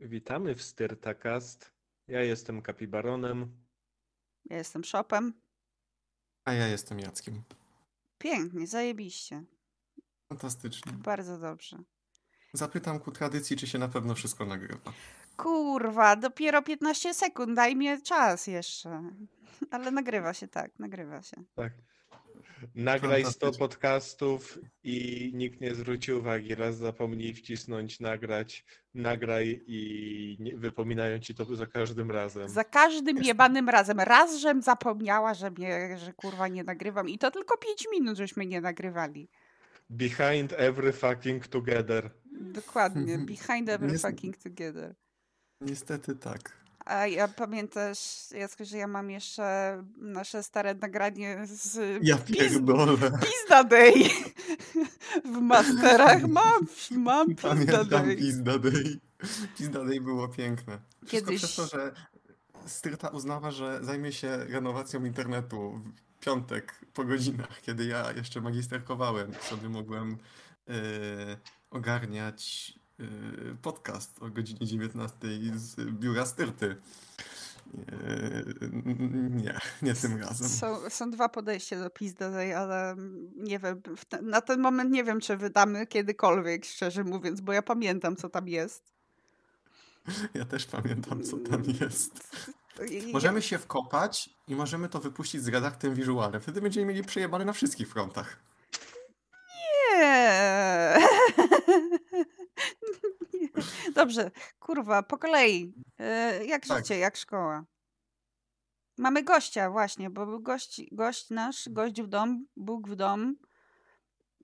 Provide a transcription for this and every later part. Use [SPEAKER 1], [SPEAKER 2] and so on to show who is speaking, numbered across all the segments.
[SPEAKER 1] Witamy w Styrtakast. Ja jestem Kapibaronem.
[SPEAKER 2] Ja jestem Shopem.
[SPEAKER 3] A ja jestem Jackiem.
[SPEAKER 2] Pięknie, zajebiście.
[SPEAKER 3] Fantastycznie.
[SPEAKER 2] Bardzo dobrze.
[SPEAKER 3] Zapytam ku tradycji, czy się na pewno wszystko nagrywa.
[SPEAKER 2] Kurwa, dopiero 15 sekund, daj mi czas jeszcze. Ale nagrywa się, tak, nagrywa się.
[SPEAKER 1] Tak. Nagraj 100
[SPEAKER 3] Fantastycznie.
[SPEAKER 1] podcastów i nikt nie zwróci uwagi. Raz zapomnij wcisnąć nagrać, nagraj i nie, wypominają ci to za każdym razem.
[SPEAKER 2] Za każdym jebanym razem. Raz, żem zapomniała, że mnie, że kurwa nie nagrywam. I to tylko 5 minut, żeśmy nie nagrywali.
[SPEAKER 1] Behind every fucking together.
[SPEAKER 2] Dokładnie. Behind every fucking together.
[SPEAKER 3] Niestety tak.
[SPEAKER 2] A ja pamiętasz, Jacku, że ja mam jeszcze nasze stare nagranie z
[SPEAKER 3] Ja pierdolę.
[SPEAKER 2] Pizda Day w masterach. Mam, mam Pizda
[SPEAKER 3] Pamiętam
[SPEAKER 2] Day.
[SPEAKER 3] Pizda Day. Pizda Day było piękne. Wszystko
[SPEAKER 2] Kiedyś-
[SPEAKER 3] przez to, że Styrta uznała, że zajmie się renowacją internetu w piątek po godzinach, kiedy ja jeszcze magisterkowałem. Sobie mogłem e, ogarniać podcast o godzinie 19 z biura Styrty. E, nie, nie tym razem.
[SPEAKER 2] Są, są dwa podejścia do Pizda Day, ale nie wiem, te, na ten moment nie wiem, czy wydamy kiedykolwiek, szczerze mówiąc, bo ja pamiętam, co tam jest.
[SPEAKER 3] Ja też pamiętam, co tam jest.
[SPEAKER 2] I-
[SPEAKER 3] Możemy się wkopać i możemy to wypuścić z redaktem wizualnym. Wtedy będziemy mieli przejebane na wszystkich frontach.
[SPEAKER 2] Nie. Dobrze, kurwa, po kolei. E, Jak
[SPEAKER 3] Tak.
[SPEAKER 2] życie, jak szkoła? Mamy gościa właśnie, bo był gość, gość nasz, gość w dom, Bóg w dom.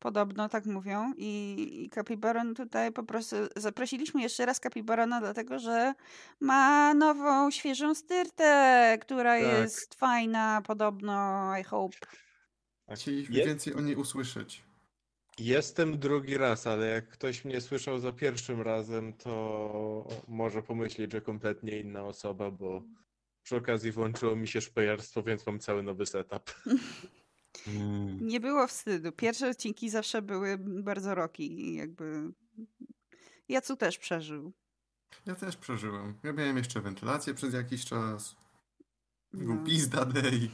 [SPEAKER 2] Podobno tak mówią. I, i Kapibaron tutaj po prostu zaprosiliśmy jeszcze raz Kapibarona, dlatego że ma nową, świeżą styrtę, która
[SPEAKER 1] Tak.
[SPEAKER 2] jest fajna, podobno, I hope.
[SPEAKER 3] Chcieliśmy
[SPEAKER 1] Je-
[SPEAKER 3] więcej o niej usłyszeć.
[SPEAKER 1] Jestem drugi raz, ale jak ktoś mnie słyszał za pierwszym razem, to może pomyśleć, że kompletnie inna osoba, bo przy okazji włączyło mi się szpejarstwo, więc mam cały nowy setup.
[SPEAKER 3] Mm.
[SPEAKER 2] Nie było wstydu. Pierwsze odcinki zawsze były bardzo roki jakby Jacu też przeżył.
[SPEAKER 3] Ja też przeżyłem. Ja miałem jeszcze wentylację przez jakiś czas. Był
[SPEAKER 2] No.
[SPEAKER 3] pizda day.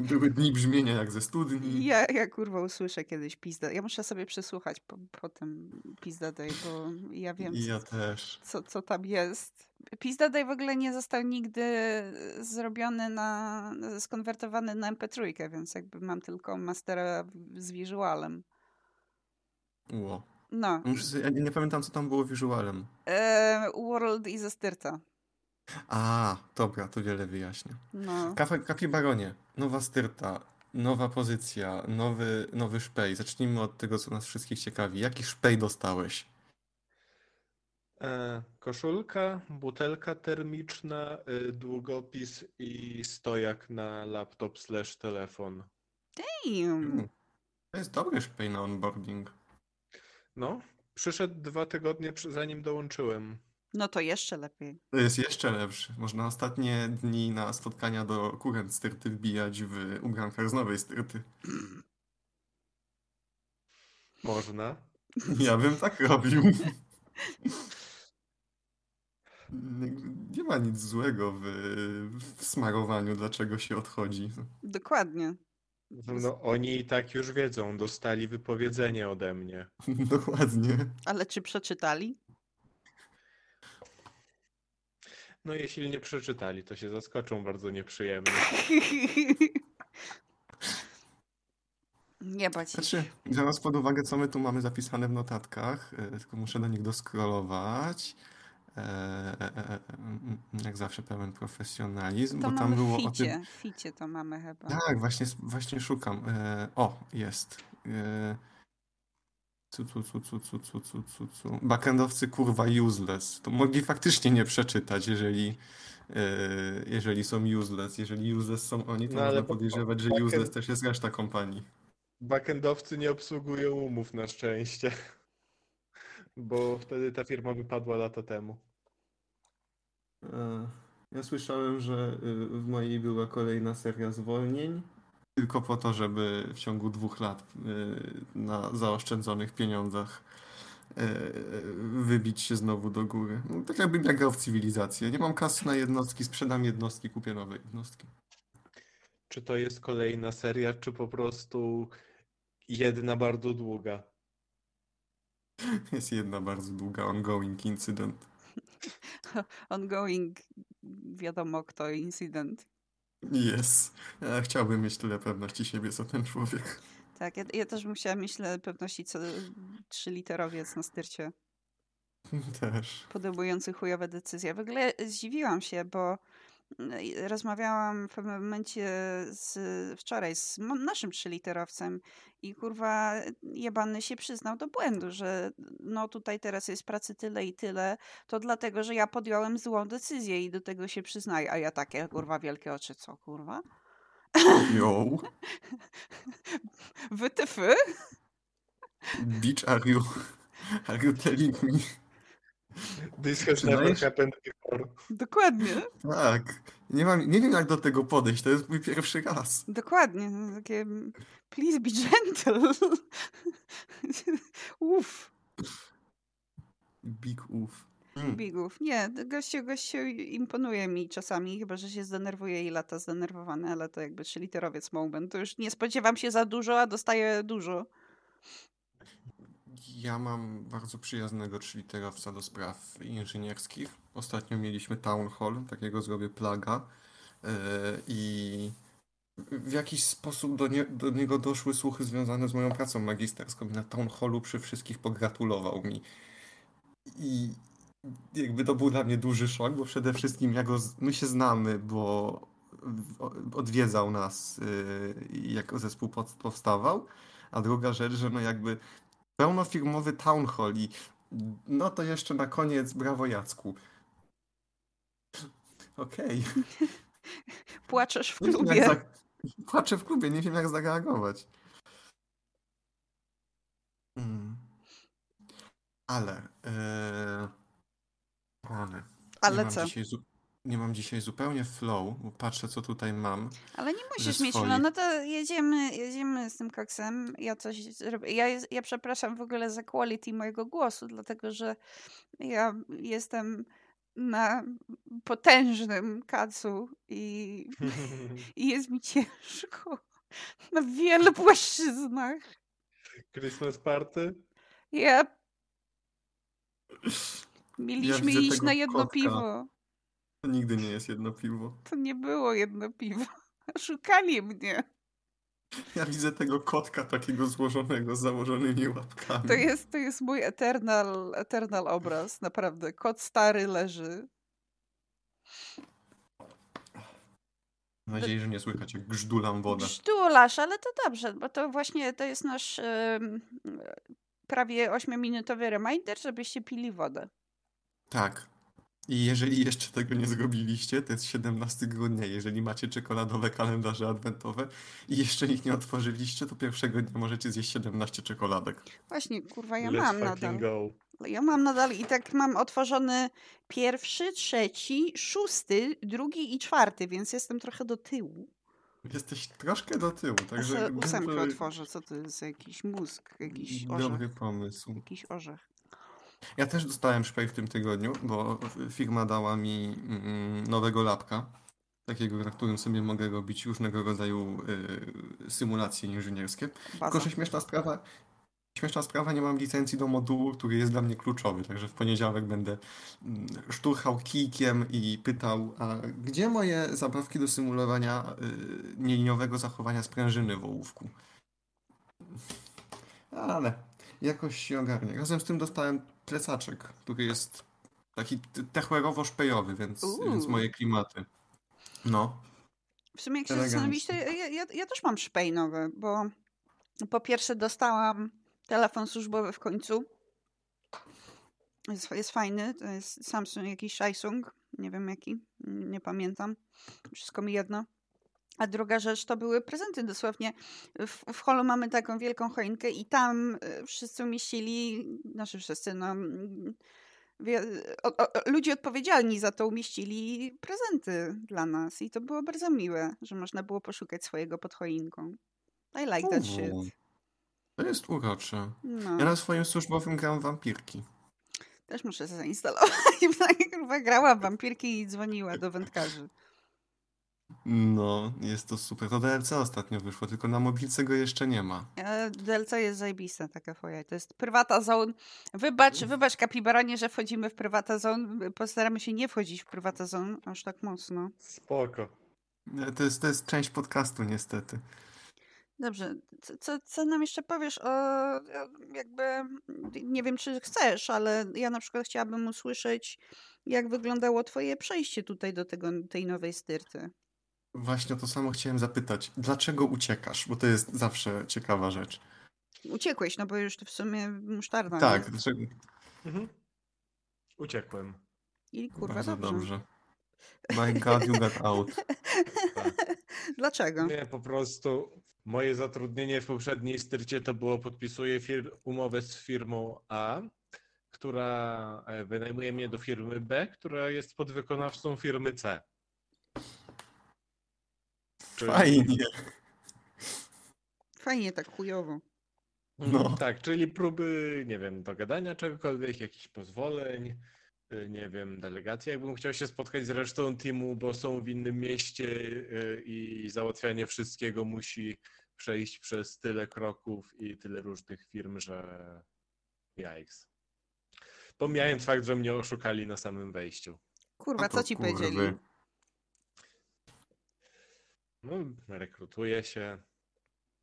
[SPEAKER 3] Były dni brzmienia jak ze studni.
[SPEAKER 2] Ja, ja kurwa usłyszę kiedyś pizda. Ja muszę sobie przesłuchać po, po tym Pizda Day, bo ja wiem,
[SPEAKER 3] I ja też.
[SPEAKER 2] co, co tam jest. Pizda Day w ogóle nie został nigdy zrobiony na, skonwertowany na MP3, więc jakby mam tylko mastera z wizualem.
[SPEAKER 3] Ło.
[SPEAKER 2] No.
[SPEAKER 3] Ja nie, nie pamiętam, co tam było wizualem.
[SPEAKER 2] E, World i ze styrta.
[SPEAKER 3] A, dobra, to wiele wyjaśnia.
[SPEAKER 2] No.
[SPEAKER 3] Kafe, Kapibaronie, nowa styrta, nowa pozycja, nowy, nowy szpej. Zacznijmy od tego, co nas wszystkich ciekawi. Jaki szpej dostałeś?
[SPEAKER 1] E, koszulka, butelka termiczna, y, długopis i stojak na laptop slash telefon.
[SPEAKER 2] Damn.
[SPEAKER 3] Mm. To jest dobry szpej na onboarding.
[SPEAKER 1] No, przyszedł dwa tygodnie zanim dołączyłem.
[SPEAKER 2] No to jeszcze lepiej.
[SPEAKER 3] To jest jeszcze lepszy. Można ostatnie dni na spotkania do kurent styrty wbijać w ubrankach z nowej styrty.
[SPEAKER 1] Można.
[SPEAKER 3] Ja bym tak robił. Nie ma nic złego w, w smarowaniu, dlaczego się odchodzi.
[SPEAKER 2] Dokładnie.
[SPEAKER 1] No, oni i tak już wiedzą, dostali wypowiedzenie ode mnie.
[SPEAKER 3] Dokładnie.
[SPEAKER 2] Ale czy przeczytali?
[SPEAKER 1] No, jeśli nie przeczytali, to się zaskoczą bardzo nieprzyjemnie.
[SPEAKER 2] Nie bać.
[SPEAKER 3] Znaczy, biorąc pod uwagę, co my tu mamy zapisane w notatkach, e, tylko muszę do nich doskrolować. E, e, mm, jak zawsze pełen profesjonalizm,
[SPEAKER 2] To
[SPEAKER 3] bo tam było
[SPEAKER 2] w
[SPEAKER 3] o tym.
[SPEAKER 2] ficie. Ficie to mamy chyba.
[SPEAKER 3] Tak, właśnie, właśnie szukam. O, jest. Cu, cu, cu, cu, cu, cu, cu, cu, cu. Backendowcy kurwa useless. To mogli faktycznie nie przeczytać, jeżeli, e, jeżeli są useless. Jeżeli useless są oni, to
[SPEAKER 1] No, ale
[SPEAKER 3] można
[SPEAKER 1] po-
[SPEAKER 3] podejrzewać, że
[SPEAKER 1] backend-
[SPEAKER 3] useless też jest reszta kompanii.
[SPEAKER 1] Backendowcy nie obsługują umów na szczęście, bo wtedy ta firma wypadła lata temu.
[SPEAKER 3] E, Ja słyszałem, że y, w mojej była kolejna seria zwolnień. Tylko po to, żeby w ciągu dwóch lat y, na zaoszczędzonych pieniądzach wybić się znowu do góry. No, tak jakbym ja grał w cywilizację. Nie mam kasy na jednostki, sprzedam jednostki, kupię nowe jednostki.
[SPEAKER 1] Czy to jest kolejna seria, czy po prostu jedna bardzo długa?
[SPEAKER 3] Jest jedna bardzo długa ongoing incydent.
[SPEAKER 2] Ongoing, wiadomo kto, incydent.
[SPEAKER 3] Jest. Ja chciałbym mieć tyle pewności siebie, co ten człowiek.
[SPEAKER 2] Tak, ja, ja też bym chciała mieć tyle pewności, co trzyliterowiec na styrcie.
[SPEAKER 3] Też.
[SPEAKER 2] Podejmujący chujowe decyzje. W ogóle zdziwiłam się, bo rozmawiałam w pewnym momencie z, wczoraj z naszym trzyliterowcem i kurwa jebany się przyznał do błędu, że no tutaj teraz jest pracy tyle i tyle, to dlatego, że ja podjąłem złą decyzję i do tego się przyznaję, a ja takie kurwa wielkie oczy, co kurwa?
[SPEAKER 3] Yo.
[SPEAKER 2] WTF?
[SPEAKER 3] Bitch, are you, are you telling me?
[SPEAKER 1] This has never happened before.
[SPEAKER 2] Dokładnie.
[SPEAKER 3] Tak. Nie, mam, nie wiem, jak do tego podejść. To jest mój pierwszy raz.
[SPEAKER 2] Dokładnie. Takie, please be gentle. Uff.
[SPEAKER 3] Big uff.
[SPEAKER 2] Mm. Bigów. Nie, gościu, gościu imponuje mi czasami, chyba że się zdenerwuje i lata zdenerwowany, ale to jakby trzyliterowiec moment. To już nie spodziewam się za dużo, a dostaję dużo.
[SPEAKER 3] Ja mam bardzo przyjaznego trzyliterowca do spraw inżynierskich. Ostatnio mieliśmy town hall, takiego zrobię plaga yy, i w jakiś sposób do, nie, do, niego doszły słuchy związane z moją pracą magisterską. Na town hallu przy wszystkich pogratulował mi. I jakby to był dla mnie duży szok, bo przede wszystkim ja go, my się znamy, bo odwiedzał nas, yy, jak zespół powstawał. A druga rzecz, że no jakby pełnofirmowy town hall i no to jeszcze na koniec brawo Jacku. Okej. Okay.
[SPEAKER 2] Płaczesz w klubie. Za...
[SPEAKER 3] Płaczę w klubie, nie wiem jak zareagować. Hmm. Ale... Yy... Ale...
[SPEAKER 2] Ale co?
[SPEAKER 3] Zu... Nie mam dzisiaj zupełnie flow, bo patrzę co tutaj mam.
[SPEAKER 2] Ale nie musisz mieć flow, no to jedziemy, jedziemy z tym koksem. Ja coś zrobię. Ja, ja przepraszam w ogóle za quality mojego głosu, dlatego że ja jestem na potężnym kacu i, i jest mi ciężko na wielu płaszczyznach.
[SPEAKER 1] Christmas party?
[SPEAKER 2] Ja Mieliśmy ja iść na jedno kotka. piwo.
[SPEAKER 3] To nigdy nie jest jedno piwo.
[SPEAKER 2] To nie było jedno piwo. Szukali mnie.
[SPEAKER 3] Ja widzę tego kotka takiego złożonego z założonymi łapkami.
[SPEAKER 2] To jest, to jest mój eternal, eternal obraz, naprawdę. Kot stary leży.
[SPEAKER 3] Mam nadzieję, że nie słychać jak grzdulam wodę.
[SPEAKER 2] Grzdulasz, ale to dobrze, bo to właśnie to jest nasz yy, prawie 8-minutowy reminder, żebyście pili wodę.
[SPEAKER 3] Tak. I jeżeli jeszcze tego nie zrobiliście, to jest 17 grudnia. Jeżeli macie czekoladowe kalendarze adwentowe i jeszcze ich nie otworzyliście, to pierwszego dnia możecie zjeść 17 czekoladek.
[SPEAKER 2] Właśnie, kurwa, ja Let's mam nadal. Go. Ja mam nadal i tak mam otworzony pierwszy, trzeci, szósty, drugi i czwarty, więc jestem trochę do tyłu.
[SPEAKER 3] Jesteś troszkę do tyłu, także...
[SPEAKER 2] Ósemkę otworzę, co to jest jakiś mózg, jakiś orzech.
[SPEAKER 3] Dobry pomysł.
[SPEAKER 2] Jakiś orzech.
[SPEAKER 3] Ja też dostałem szpej w tym tygodniu, bo firma dała mi mm, nowego lapka, takiego, na którym sobie mogę robić różnego rodzaju y, symulacje inżynierskie. Baza. Tylko, że śmieszna sprawa, śmieszna sprawa, nie mam licencji do modułu, który jest dla mnie kluczowy, także w poniedziałek będę mm, szturchał kijkiem i pytał, a gdzie moje zabawki do symulowania y, nieliniowego zachowania sprężyny w ołówku? Ale jakoś się ogarnie. Razem z tym dostałem plecaczek, który jest taki techwerowo-szpejowy, więc, więc moje klimaty. No.
[SPEAKER 2] W sumie jak się zastanowić, ja, ja, ja, też mam szpej nowy, bo po pierwsze dostałam telefon służbowy w końcu. Jest, jest fajny, to jest Samsung, jakiś Samsung, nie wiem jaki, nie pamiętam. Wszystko mi jedno. A druga rzecz to były prezenty dosłownie. W, w holu mamy taką wielką choinkę i tam e, wszyscy umieścili, znaczy wszyscy, no, wie, o, o, ludzie odpowiedzialni za to umieścili prezenty dla nas i to było bardzo miłe, że można było poszukać swojego pod choinką. I like that shit.
[SPEAKER 3] To jest urocze.
[SPEAKER 2] No,
[SPEAKER 3] Ja na swoim służbowym gram wampirki.
[SPEAKER 2] też muszę zainstalować. Kurwa, grała w wampirki i dzwoniła do wędkarzy.
[SPEAKER 3] No, jest to super. To DLC ostatnio wyszło, tylko na mobilce go jeszcze nie ma.
[SPEAKER 2] E, DLC jest zajebista, taka foja. To jest prywata zone. Wybacz, wybacz Kapibaranie, że wchodzimy w prywata zone. Postaramy się nie wchodzić w prywata zone aż tak mocno.
[SPEAKER 1] Spoko.
[SPEAKER 3] E, To jest, to jest część podcastu niestety.
[SPEAKER 2] Dobrze, co, co, co nam jeszcze powiesz o, o jakby, nie wiem czy chcesz, ale ja na przykład chciałabym usłyszeć, jak wyglądało twoje przejście tutaj do tego, tej nowej styrty.
[SPEAKER 3] Właśnie o to samo chciałem zapytać. Dlaczego uciekasz? Bo to jest zawsze ciekawa rzecz.
[SPEAKER 2] Uciekłeś, no bo już to w sumie musztarda.
[SPEAKER 3] Tak,
[SPEAKER 2] nie?
[SPEAKER 3] dlaczego?
[SPEAKER 1] Mhm. Uciekłem.
[SPEAKER 2] I kurwa
[SPEAKER 3] Bardzo
[SPEAKER 2] dobrze.
[SPEAKER 3] dobrze. My God, you got out.
[SPEAKER 1] Tak.
[SPEAKER 2] Dlaczego?
[SPEAKER 1] Nie, po prostu moje zatrudnienie w poprzedniej styrcie to było podpisuję fir- umowę z firmą A, która e, wynajmuje mnie do firmy B, która jest podwykonawcą firmy C.
[SPEAKER 3] Fajnie.
[SPEAKER 2] Fajnie tak chujowo.
[SPEAKER 3] No.
[SPEAKER 1] Tak, czyli próby, nie wiem, dogadania czegokolwiek, jakichś pozwoleń, y, nie wiem, delegacji. Jakbym chciał się spotkać z resztą teamu, bo są w innym mieście y, i załatwianie wszystkiego musi przejść przez tyle kroków i tyle różnych firm, że jajks. Pomijając fakt, że mnie oszukali na samym wejściu.
[SPEAKER 2] Kurwa, co ci
[SPEAKER 3] kurwy.
[SPEAKER 2] powiedzieli?
[SPEAKER 1] No, rekrutuję się,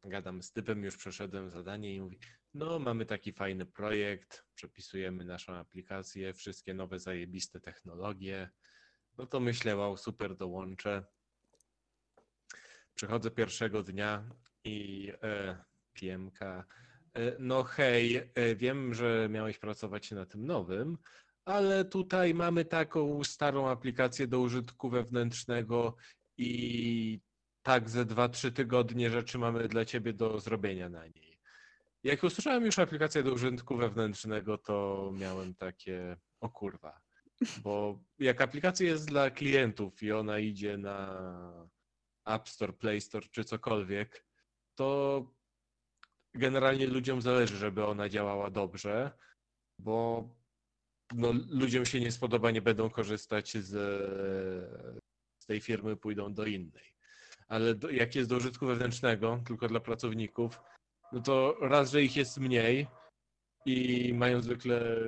[SPEAKER 1] gadam z typem, już przeszedłem zadanie i mówi, no mamy taki fajny projekt, przepisujemy naszą aplikację, wszystkie nowe zajebiste technologie. No to myślę, wow, super, dołączę. Przychodzę pierwszego dnia i e, PMK, e, no hej, e, wiem, że miałeś pracować na tym nowym, ale tutaj mamy taką starą aplikację do użytku wewnętrznego i tak ze 2-3 tygodnie rzeczy mamy dla ciebie do zrobienia na niej. Jak usłyszałem już aplikację do użytku wewnętrznego, to miałem takie, o kurwa. Bo jak aplikacja jest dla klientów i ona idzie na App Store, Play Store czy cokolwiek, to generalnie ludziom zależy, żeby ona działała dobrze, bo no, ludziom się nie spodoba, nie będą korzystać z, z tej firmy, pójdą do innej ale do, jak jest do użytku wewnętrznego, tylko dla pracowników, no to raz, że ich jest mniej i mają zwykle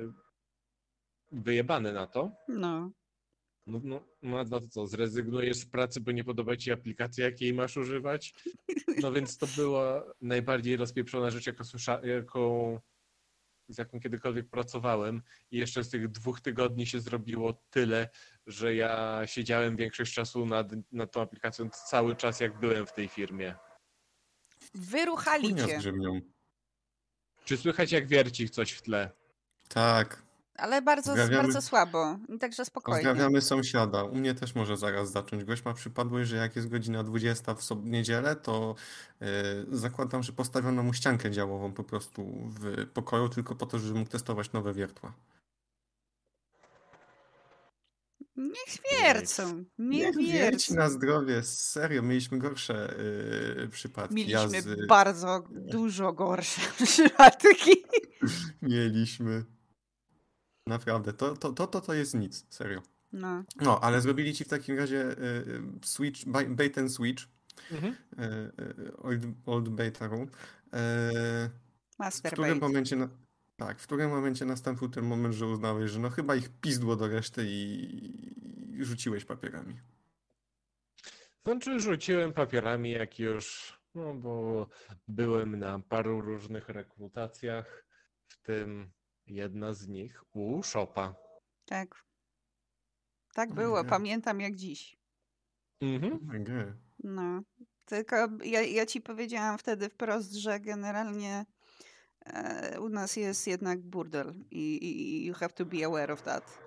[SPEAKER 1] wyjebane na to,
[SPEAKER 2] No.
[SPEAKER 1] no, no, no, no to co, zrezygnujesz z pracy, bo nie podoba ci aplikacja, jakiej masz używać? No więc to była najbardziej rozpieprzona rzecz, jaką, słysza, jaką, z jaką kiedykolwiek pracowałem i jeszcze z tych dwóch tygodni się zrobiło tyle, że ja siedziałem większość czasu nad, nad tą aplikacją cały czas, jak byłem w tej firmie.
[SPEAKER 2] Wyruchali cię.
[SPEAKER 1] Czy słychać, jak wierci coś w tle?
[SPEAKER 3] Tak.
[SPEAKER 2] Ale bardzo, bardzo słabo. I Także spokojnie.
[SPEAKER 3] Pozdrawiamy sąsiada. U mnie też może zaraz zacząć. Gość ma przypadłość, że jak jest godzina 20 w sob- niedzielę, to yy, zakładam, że postawiono mu ściankę działową po prostu w pokoju, tylko po to, żeby mógł testować nowe wiertła.
[SPEAKER 2] Niech wiercą. Niech
[SPEAKER 3] wierci
[SPEAKER 2] wiercą.
[SPEAKER 3] na zdrowie. Serio, mieliśmy gorsze yy, przypadki.
[SPEAKER 2] Mieliśmy
[SPEAKER 3] z-
[SPEAKER 2] bardzo dużo gorsze przypadki.
[SPEAKER 3] Mieliśmy. Naprawdę, to, to, to, to, to jest nic, serio.
[SPEAKER 2] No.
[SPEAKER 3] No, ale zrobili ci w takim razie y, y, switch, bait and switch,
[SPEAKER 1] Mhm.
[SPEAKER 3] y, y, old, old beta room. Y, w
[SPEAKER 2] Master
[SPEAKER 3] którym
[SPEAKER 2] bait.
[SPEAKER 3] momencie, na, tak, w którym momencie nastąpił ten moment, że uznałeś, że no chyba ich pizdło do reszty i, i rzuciłeś papierami.
[SPEAKER 1] Znaczy rzuciłem papierami, jak już, no bo byłem na paru różnych rekrutacjach, w tym jedna z nich u Shopa.
[SPEAKER 2] Tak. Tak było, pamiętam jak dziś.
[SPEAKER 1] Mhm.
[SPEAKER 3] Okay.
[SPEAKER 2] No. Tylko ja, ja ci powiedziałam wtedy wprost, że generalnie u nas jest jednak burdel i, i you have to be aware of that.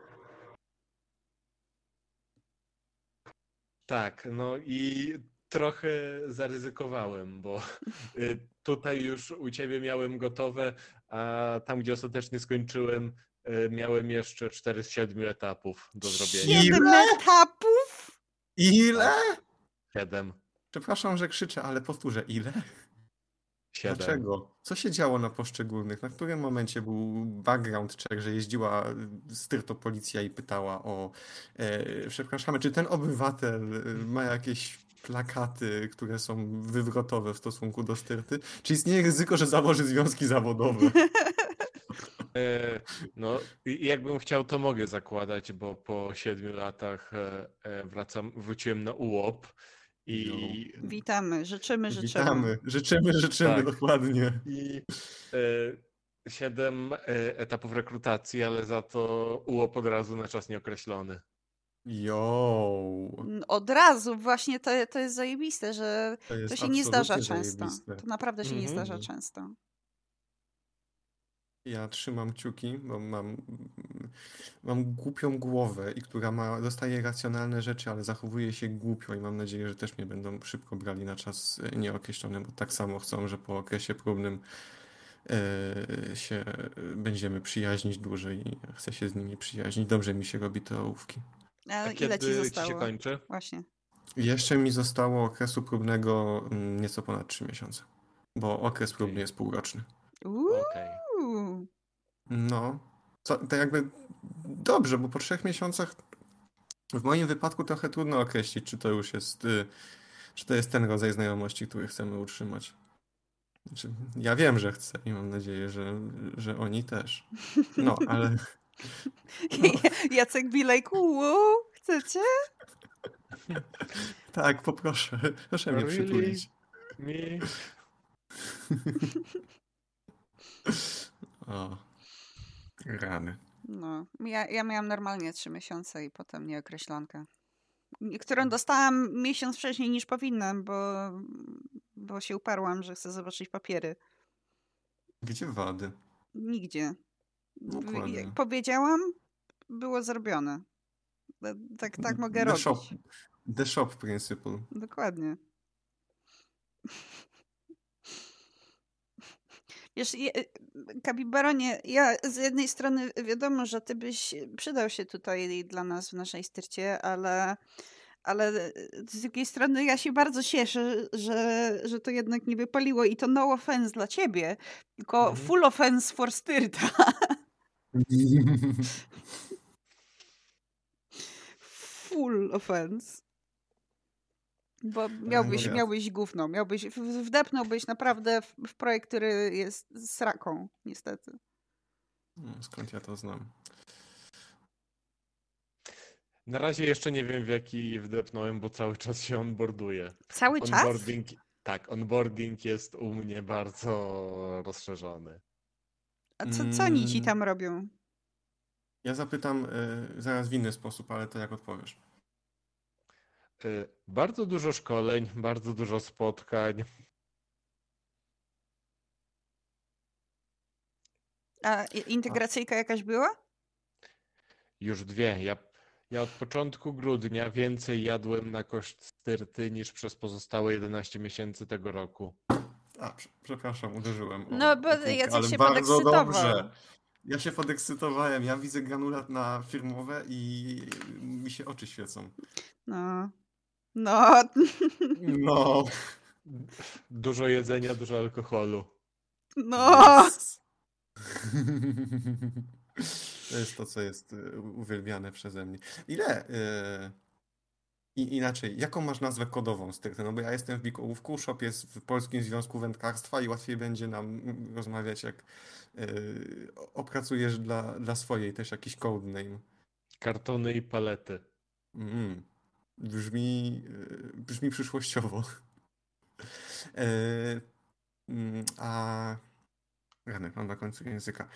[SPEAKER 1] Tak, no i trochę zaryzykowałem, bo y, tutaj już u ciebie miałem gotowe, a tam, gdzie ostatecznie skończyłem, y, miałem jeszcze 4 z 7 etapów do zrobienia.
[SPEAKER 2] Siedem etapów?
[SPEAKER 3] Ile?
[SPEAKER 1] 7.
[SPEAKER 3] Przepraszam, że krzyczę, ale powtórzę, ile?
[SPEAKER 1] Siedem.
[SPEAKER 3] Dlaczego? Co się działo na poszczególnych? Na którym momencie był background check, że jeździła y, styrto policja i pytała o e, przepraszamy, czy ten obywatel y, ma jakieś plakaty, które są wywrotowe w stosunku do styrty? Czy istnieje ryzyko, że założy związki zawodowe?
[SPEAKER 1] E, no, i jakbym chciał, to mogę zakładać, bo po siedmiu latach e, e, wracam, wróciłem na UOP i,
[SPEAKER 2] Witamy, życzymy, życzymy.
[SPEAKER 3] Witamy. Życzymy, życzymy,
[SPEAKER 1] Tak.
[SPEAKER 3] dokładnie.
[SPEAKER 1] i e, siedem e, etapów rekrutacji, ale za to UOP od razu na czas nieokreślony.
[SPEAKER 3] Jo.
[SPEAKER 2] Od razu, właśnie to, to jest zajebiste, że
[SPEAKER 3] To, jest
[SPEAKER 2] to się nie zdarza często.
[SPEAKER 3] zajebiste.
[SPEAKER 2] To naprawdę się nie
[SPEAKER 1] Mhm.
[SPEAKER 2] zdarza często.
[SPEAKER 3] Ja trzymam kciuki, bo mam, mam głupią głowę i która ma, dostaje racjonalne rzeczy, ale zachowuje się głupio i mam nadzieję, że też mnie będą szybko brali na czas e, nieokreślony, bo tak samo chcą, że po okresie próbnym e, się będziemy przyjaźnić dłużej i chcę się z nimi przyjaźnić. Dobrze mi się robi te ołówki.
[SPEAKER 2] A
[SPEAKER 1] A
[SPEAKER 2] ile ci
[SPEAKER 1] ci się
[SPEAKER 2] zostało?
[SPEAKER 1] kończy?
[SPEAKER 2] Właśnie.
[SPEAKER 3] Jeszcze mi zostało okresu próbnego mm, nieco ponad 3 miesiące, bo okres próbny jest półroczny.
[SPEAKER 1] Okej.
[SPEAKER 2] Uuu.
[SPEAKER 3] No, co, to jakby dobrze, bo po trzech miesiącach w moim wypadku trochę trudno określić, czy to już jest, y, czy to jest ten rodzaj znajomości, który chcemy utrzymać. Znaczy, ja wiem, że chcę i mam nadzieję, że, że oni też. No, ale No.
[SPEAKER 2] Jacek be like, uuu, chcecie?
[SPEAKER 3] tak, poproszę, proszę mnie
[SPEAKER 1] Really?
[SPEAKER 3] przytulić.
[SPEAKER 1] Mi...
[SPEAKER 3] O, rany.
[SPEAKER 2] No, ja, ja miałam normalnie trzy miesiące i potem nieokreślonkę. Którą dostałam miesiąc wcześniej niż powinnam, bo, bo się uparłam, że chcę zobaczyć papiery.
[SPEAKER 3] Gdzie wady?
[SPEAKER 2] Nigdzie.
[SPEAKER 3] Dokładnie.
[SPEAKER 2] Jak powiedziałam, było zrobione. E, Tak, tak mogę
[SPEAKER 3] The
[SPEAKER 2] robić.
[SPEAKER 3] shop. The shop principle.
[SPEAKER 2] Dokładnie. Wiesz, je- Kapibaronie, ja z jednej strony wiadomo, że ty byś przydał się tutaj dla nas w naszej styrcie, ale, ale z drugiej strony ja się bardzo cieszę, że, że to jednak nie wypaliło i to no offense dla ciebie, tylko
[SPEAKER 1] Mhm.
[SPEAKER 2] full offense for styrta. Full offense. Bo miałbyś,
[SPEAKER 3] nie.
[SPEAKER 2] miałbyś gówno, miałbyś, wdepnąłbyś naprawdę w, w projekt, który jest sraką, niestety.
[SPEAKER 3] No, Skąd ja to znam?
[SPEAKER 1] Na razie jeszcze nie wiem, w jaki wdepnąłem, bo cały czas się onboarduję.
[SPEAKER 2] Cały czas?
[SPEAKER 1] Onboarding, tak, onboarding jest u mnie bardzo rozszerzony.
[SPEAKER 2] A co, co oni ci
[SPEAKER 3] Mm.
[SPEAKER 2] tam robią?
[SPEAKER 3] Ja zapytam y, zaraz w inny sposób, ale to jak odpowiesz?
[SPEAKER 1] Y, Bardzo dużo szkoleń, bardzo dużo spotkań.
[SPEAKER 2] A integracyjka jakaś była?
[SPEAKER 1] Już dwie. Ja, ja od początku grudnia więcej jadłem na koszt styrty niż przez pozostałe 11 miesięcy tego roku.
[SPEAKER 3] A, prze- przepraszam, uderzyłem. o-
[SPEAKER 2] No, bo Jacek
[SPEAKER 3] ale
[SPEAKER 2] się
[SPEAKER 3] bardzo dobrze. Ja się podekscytowałem. Ja widzę granulat na firmowe i mi się oczy świecą.
[SPEAKER 2] No. No.
[SPEAKER 3] No.
[SPEAKER 1] Dużo jedzenia, dużo alkoholu.
[SPEAKER 2] No.
[SPEAKER 3] Yes. To jest to, co jest y, uwielbiane przeze mnie. Ile? y, I inaczej, jaką masz nazwę kodową stricte? No bo ja jestem w Bikołówku, Shop jest w Polskim Związku Wędkarstwa i łatwiej będzie nam rozmawiać, jak y, opracujesz dla, dla swojej też jakiś codename.
[SPEAKER 1] Kartony i palety.
[SPEAKER 3] Mm. Brzmi, y, brzmi przyszłościowo. E, mm, A rany, mam na końcu języka.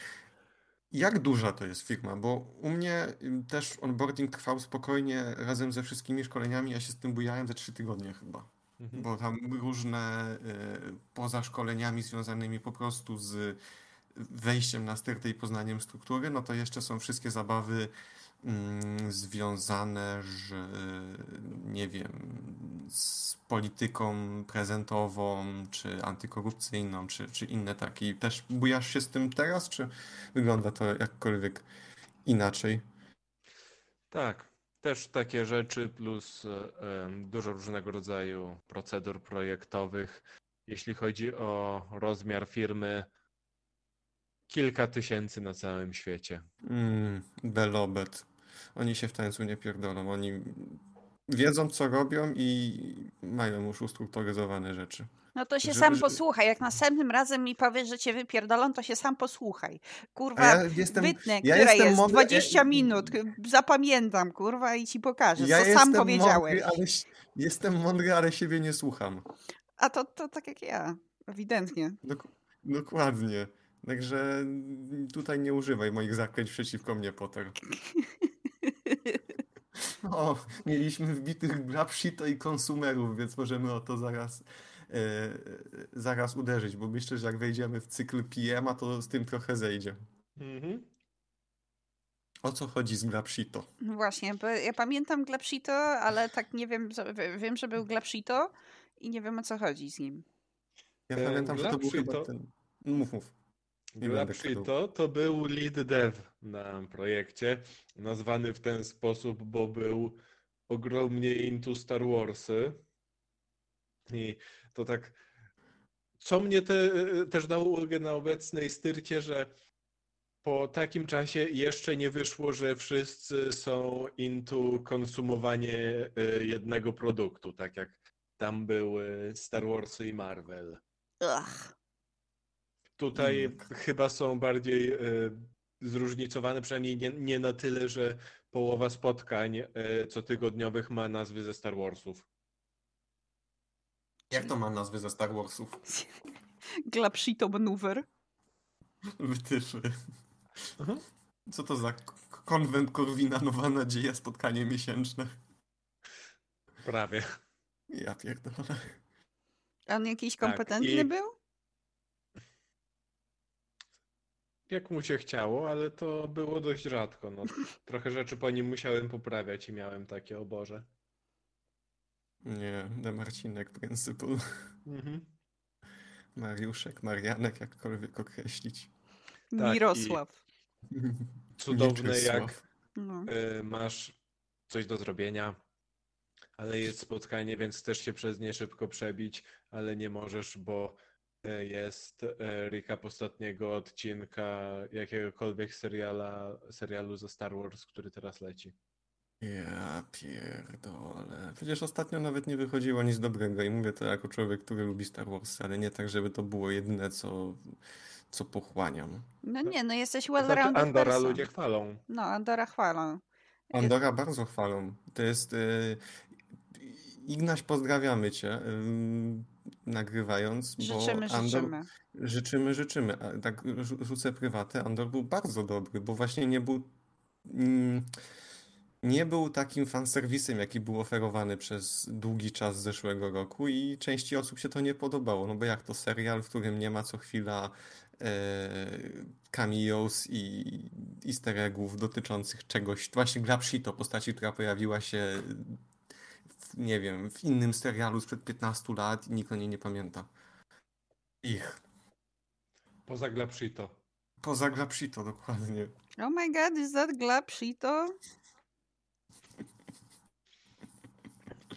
[SPEAKER 3] Jak duża to jest firma? Bo u mnie ym, też onboarding trwał spokojnie razem ze wszystkimi szkoleniami. Ja się z tym bujałem ze trzy tygodnie chyba.
[SPEAKER 1] Mhm.
[SPEAKER 3] Bo tam różne y, poza szkoleniami związanymi po prostu z wejściem na stertę i poznaniem struktury, no to jeszcze są wszystkie zabawy mm, związane, że nie wiem, z polityką prezentową, czy antykorupcyjną, czy, czy inne takie. Też bujasz się z tym teraz, czy wygląda to jakkolwiek inaczej?
[SPEAKER 1] Tak, też takie rzeczy, plus e, dużo różnego rodzaju procedur projektowych. jeśli chodzi o rozmiar firmy, kilka tysięcy na całym świecie.
[SPEAKER 3] Mm, Belobet. Oni się w tańcu nie pierdolą. Oni wiedzą, co robią i mają już ustrukturyzowane rzeczy.
[SPEAKER 2] No to się
[SPEAKER 3] Że-
[SPEAKER 2] sam
[SPEAKER 3] że-
[SPEAKER 2] posłuchaj. Jak następnym razem mi powiesz, że cię wypierdolą, to się sam posłuchaj. Kurwa,
[SPEAKER 3] ja jestem,
[SPEAKER 2] wytnę,
[SPEAKER 3] ja
[SPEAKER 2] która jest?
[SPEAKER 3] mądry-
[SPEAKER 2] 20
[SPEAKER 3] ja-
[SPEAKER 2] minut. Zapamiętam, kurwa, i ci pokażę,
[SPEAKER 3] ja
[SPEAKER 2] co sam
[SPEAKER 3] jestem
[SPEAKER 2] powiedziałeś.
[SPEAKER 3] Mądry, ale, jestem mądry, ale siebie nie słucham.
[SPEAKER 2] A to, to tak jak ja, ewidentnie.
[SPEAKER 3] Dok- dokładnie. Także tutaj nie używaj moich zaklęć przeciwko mnie, Potter. O, mieliśmy wbitych Grabshito i konsumerów, więc możemy o to zaraz, e, e, zaraz uderzyć, bo myślę, że jak wejdziemy w cykl PM, to z tym trochę zejdzie.
[SPEAKER 1] Mhm.
[SPEAKER 3] O co chodzi z Grabshito?
[SPEAKER 2] No Właśnie, bo ja pamiętam Glapsito, ale tak nie wiem, wiem, że był Glapsito i nie wiem o co chodzi z nim.
[SPEAKER 3] Ja
[SPEAKER 1] E,
[SPEAKER 3] pamiętam, że to był chyba ten... Mów, mów.
[SPEAKER 1] Glapshito to był lead dev na projekcie, nazwany w ten sposób, bo był ogromnie into Star Warsy. I to tak, co mnie te, też dało ulgę na obecnej styrcie, że po takim czasie jeszcze nie wyszło, że wszyscy są into konsumowanie y, jednego produktu, tak jak tam były Star Warsy i Marvel.
[SPEAKER 2] Ugh.
[SPEAKER 1] Tutaj
[SPEAKER 3] Mm.
[SPEAKER 1] chyba są bardziej e, zróżnicowane, przynajmniej nie, nie na tyle, że połowa spotkań e, cotygodniowych ma nazwy ze Star Warsów.
[SPEAKER 3] Jak to ma nazwy ze Star Warsów?
[SPEAKER 2] Glapsito maneuver.
[SPEAKER 3] Wytyfy.
[SPEAKER 1] Mhm.
[SPEAKER 3] Co to za konwent Korwina, Nowa Nadzieja, spotkanie miesięczne?
[SPEAKER 1] Prawie.
[SPEAKER 3] Ja pierdolę.
[SPEAKER 2] A On jakiś
[SPEAKER 1] Tak,
[SPEAKER 2] kompetentny
[SPEAKER 1] i-
[SPEAKER 2] był?
[SPEAKER 1] Jak mu się chciało, ale to było dość rzadko. No, trochę rzeczy po nim musiałem poprawiać i miałem takie oboże.
[SPEAKER 3] Nie, de Marcinek Principal.
[SPEAKER 1] Mhm.
[SPEAKER 3] Mariuszek, Marianek, jakkolwiek określić.
[SPEAKER 1] Tak,
[SPEAKER 2] Mirosław.
[SPEAKER 1] Cudowne jak
[SPEAKER 3] Mieczysław.
[SPEAKER 2] No.
[SPEAKER 1] e, masz coś do zrobienia, ale jest spotkanie, więc chcesz się przez nie szybko przebić, ale nie możesz, bo jest e, recap ostatniego odcinka jakiegokolwiek seriala, serialu ze Star Wars, który teraz leci.
[SPEAKER 3] Ja pierdolę. Przecież ostatnio nawet nie wychodziło nic dobrego i mówię to jako człowiek, który lubi Star Wars, ale nie tak, żeby to było jedyne, co, co pochłaniam.
[SPEAKER 2] no nie, no jesteś
[SPEAKER 1] Znaczy
[SPEAKER 2] well-rounded
[SPEAKER 1] Andora
[SPEAKER 2] person.
[SPEAKER 1] ludzie chwalą.
[SPEAKER 2] No, Andora chwalą.
[SPEAKER 3] Andora bardzo chwalą. To jest... Y, Ignaś, pozdrawiamy cię, nagrywając, bo
[SPEAKER 2] Życzymy,
[SPEAKER 3] Andor,
[SPEAKER 2] życzymy.
[SPEAKER 3] Życzymy, życzymy. A tak rzu- rzucę prywatę. Andor był bardzo dobry, bo właśnie nie był. mm, Nie był takim fanserwisem, jaki był oferowany przez długi czas zeszłego roku i części osób się to nie podobało. No bo jak to serial, w którym nie ma co chwila e, cameos i easter eggów dotyczących czegoś, właśnie Glapshito, postaci, która pojawiła się nie wiem, w innym serialu sprzed 15 lat i nikt o niej nie pamięta. Ich.
[SPEAKER 1] Poza Glapshito.
[SPEAKER 3] Poza Glapshito, dokładnie.
[SPEAKER 2] Oh my god, is that Glapsito?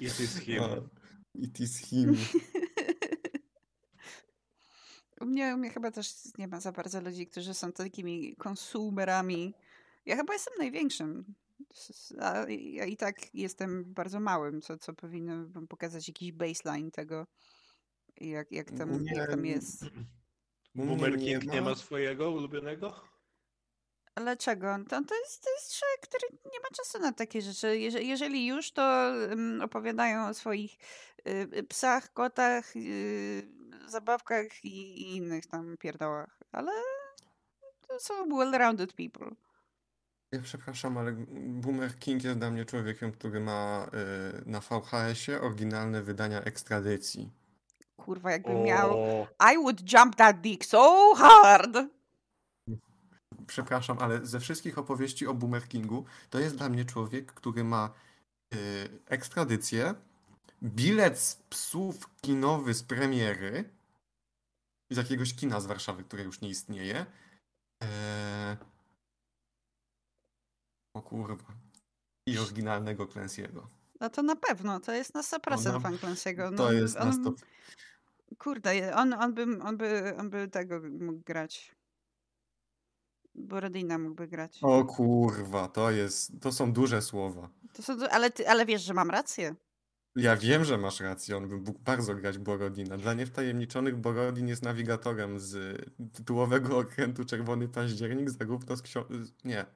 [SPEAKER 1] It is him.
[SPEAKER 3] A, It is him.
[SPEAKER 2] U mnie, u mnie chyba też nie ma za bardzo ludzi, którzy są takimi konsumerami. Ja chyba jestem największym. A ja i tak jestem bardzo małym, co, co powinno pokazać jakiś baseline tego, jak, jak, tam,
[SPEAKER 3] Nie,
[SPEAKER 2] jak tam jest.
[SPEAKER 1] Boomer
[SPEAKER 3] nie
[SPEAKER 1] King nie
[SPEAKER 3] ma.
[SPEAKER 1] swojego ulubionego?
[SPEAKER 2] Ale czego? To, to, jest, to jest człowiek, który nie ma czasu na takie rzeczy. Jeżeli, jeżeli już, to opowiadają o swoich y, y, psach, kotach, y, zabawkach i, i innych tam pierdołach. Ale to są well-rounded people.
[SPEAKER 3] Ja przepraszam, ale Boomer King jest dla mnie człowiekiem, który ma y, na VHS-ie oryginalne wydania ekstradycji.
[SPEAKER 2] Kurwa, jakbym miał...
[SPEAKER 1] O,
[SPEAKER 2] I would jump that dick so hard!
[SPEAKER 3] Przepraszam, ale ze wszystkich opowieści o Boomer Kingu to jest dla mnie człowiek, który ma y, ekstradycję, bilet z psów kinowy z premiery, z jakiegoś kina z Warszawy, które już nie istnieje. E, o kurwa. I oryginalnego Clancy'ego.
[SPEAKER 2] No to na pewno, to jest na 100%
[SPEAKER 3] Ona-
[SPEAKER 2] fan Clancy'ego.
[SPEAKER 3] To
[SPEAKER 2] No,
[SPEAKER 3] jest na
[SPEAKER 2] on,
[SPEAKER 3] stop.
[SPEAKER 2] Kurde, je- on, on, by, on, by, on by tego mógł grać. Borodina mógłby grać.
[SPEAKER 3] O kurwa, to jest, to są duże słowa.
[SPEAKER 2] To są, ale, ty, ale wiesz, że mam rację.
[SPEAKER 3] Ja wiem, że masz rację, on by mógł bardzo grać Borodina. Dla niewtajemniczonych Borodin jest nawigatorem z tytułowego okrętu Czerwony Październik, zarówno z z- Nie,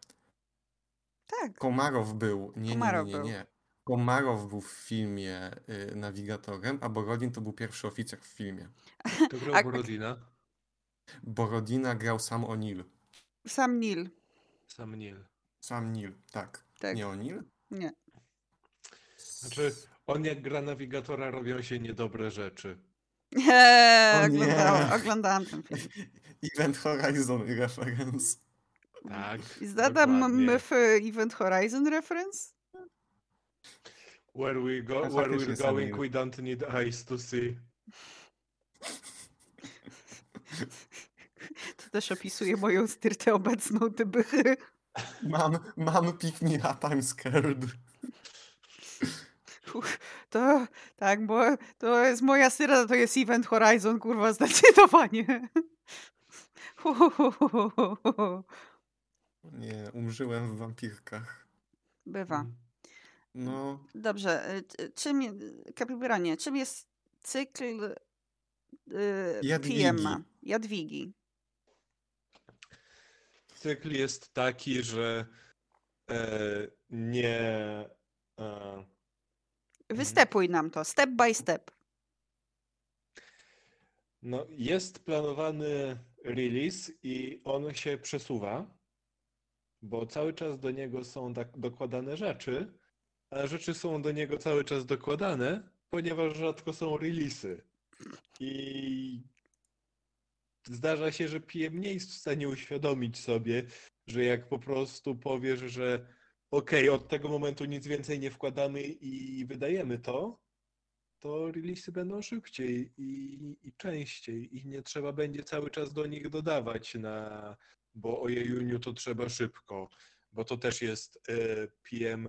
[SPEAKER 2] Tak.
[SPEAKER 3] Komarow był. Nie, nie, nie,
[SPEAKER 2] Komarow
[SPEAKER 3] nie,
[SPEAKER 2] był.
[SPEAKER 3] nie. Komarow był w filmie y, nawigatorem, a Borodin to był pierwszy oficer w filmie.
[SPEAKER 1] To grał
[SPEAKER 2] A-
[SPEAKER 1] Borodina,
[SPEAKER 3] Borodina grał sam O'Neill.
[SPEAKER 2] Sam Nil.
[SPEAKER 1] sam Neil.
[SPEAKER 3] Sam Neil, tak.
[SPEAKER 2] Tak.
[SPEAKER 3] Nie O'Neill?
[SPEAKER 2] Nie.
[SPEAKER 1] Znaczy, on jak gra nawigatora, robią się niedobre rzeczy.
[SPEAKER 2] Eee,
[SPEAKER 3] nie.
[SPEAKER 2] oglądałam, oglądałam ten film.
[SPEAKER 3] Event Horizon reference.
[SPEAKER 1] Tak,
[SPEAKER 2] Is that a m-
[SPEAKER 1] dokładnie.
[SPEAKER 2] MF Event Horizon reference?
[SPEAKER 1] Where we go, where we're going, we don't need eyes to see.
[SPEAKER 2] To też opisuje moją styrtę obecną, ty bychy.
[SPEAKER 3] Mam, mam pick me up, I'm scared.
[SPEAKER 2] Uch, To tak, bo to jest moja styrta, to jest Event Horizon, kurwa, zdecydowanie.
[SPEAKER 3] Nie, umrzyłem w wampirkach.
[SPEAKER 2] Bywa.
[SPEAKER 3] No,
[SPEAKER 2] Dobrze, y, c- czym, Kapibranie, czym jest cykl y,
[SPEAKER 3] Jadwigi.
[SPEAKER 2] Jadwigi.
[SPEAKER 1] Cykl jest taki, że e, nie. E,
[SPEAKER 2] Wystepuj nam to, step by step.
[SPEAKER 1] no, jest planowany release i on się przesuwa, bo cały czas do niego są tak dokładane rzeczy, a rzeczy są do niego cały czas dokładane, ponieważ rzadko są releasy. I zdarza się, że PM nie jest w stanie uświadomić sobie, że jak po prostu powiesz, że okej, od tego momentu nic więcej nie wkładamy i wydajemy to, to releasy będą szybciej i, i częściej i nie trzeba będzie cały czas do nich dodawać na, bo ojejuniu to trzeba szybko, bo to też jest e, PM,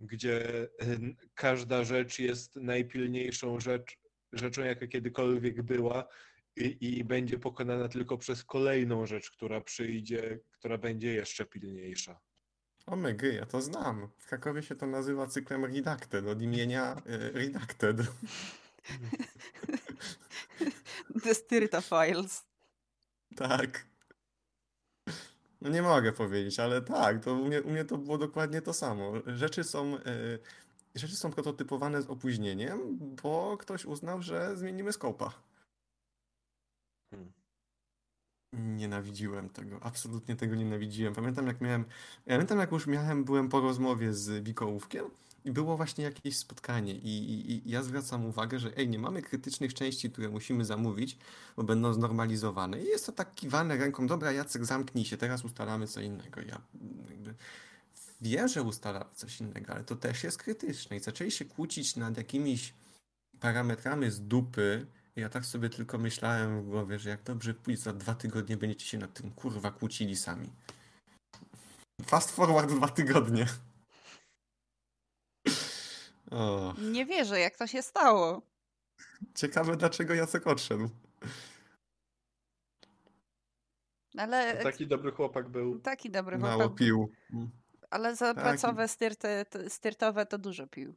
[SPEAKER 1] gdzie e, każda rzecz jest najpilniejszą rzecz, rzeczą, jaka kiedykolwiek była i, i będzie pokonana tylko przez kolejną rzecz, która przyjdzie, która będzie jeszcze pilniejsza.
[SPEAKER 3] omega, ja to znam. W Krakowie się to nazywa cyklem Redacted, od imienia y, Redacted.
[SPEAKER 2] The Styrta Files.
[SPEAKER 3] Tak. No nie mogę powiedzieć, ale tak, to u mnie, u mnie to było dokładnie to samo. Rzeczy są, y, rzeczy są prototypowane z opóźnieniem, bo ktoś uznał, że zmienimy skopa.
[SPEAKER 1] Hmm.
[SPEAKER 3] Nienawidziłem tego, absolutnie tego nienawidziłem. Pamiętam jak miałem, pamiętam jak już miałem, byłem po rozmowie z Wikołówkiem i było właśnie jakieś spotkanie i, i, i ja zwracam uwagę, że ej, nie mamy krytycznych części, które musimy zamówić, bo będą znormalizowane. I jest to tak kiwane ręką, dobra Jacek zamknij się, teraz ustalamy co innego. Ja jakby wiem, że ustalamy coś innego, ale to też jest krytyczne i zaczęli się kłócić nad jakimiś parametrami z dupy, ja tak sobie tylko myślałem w głowie, że jak dobrze pójść, za dwa tygodnie będziecie się nad tym kurwa kłócili sami. Fast forward dwa tygodnie. O,
[SPEAKER 2] Nie wierzę, jak to się stało.
[SPEAKER 3] ciekawe dlaczego Jacek odszedł.
[SPEAKER 2] Ale
[SPEAKER 1] To taki dobry chłopak był.
[SPEAKER 2] taki dobry
[SPEAKER 3] Mało
[SPEAKER 2] chłopak.
[SPEAKER 3] pił.
[SPEAKER 2] Ale za
[SPEAKER 3] Tak.
[SPEAKER 2] pracowe styrty, styrtowe to dużo pił.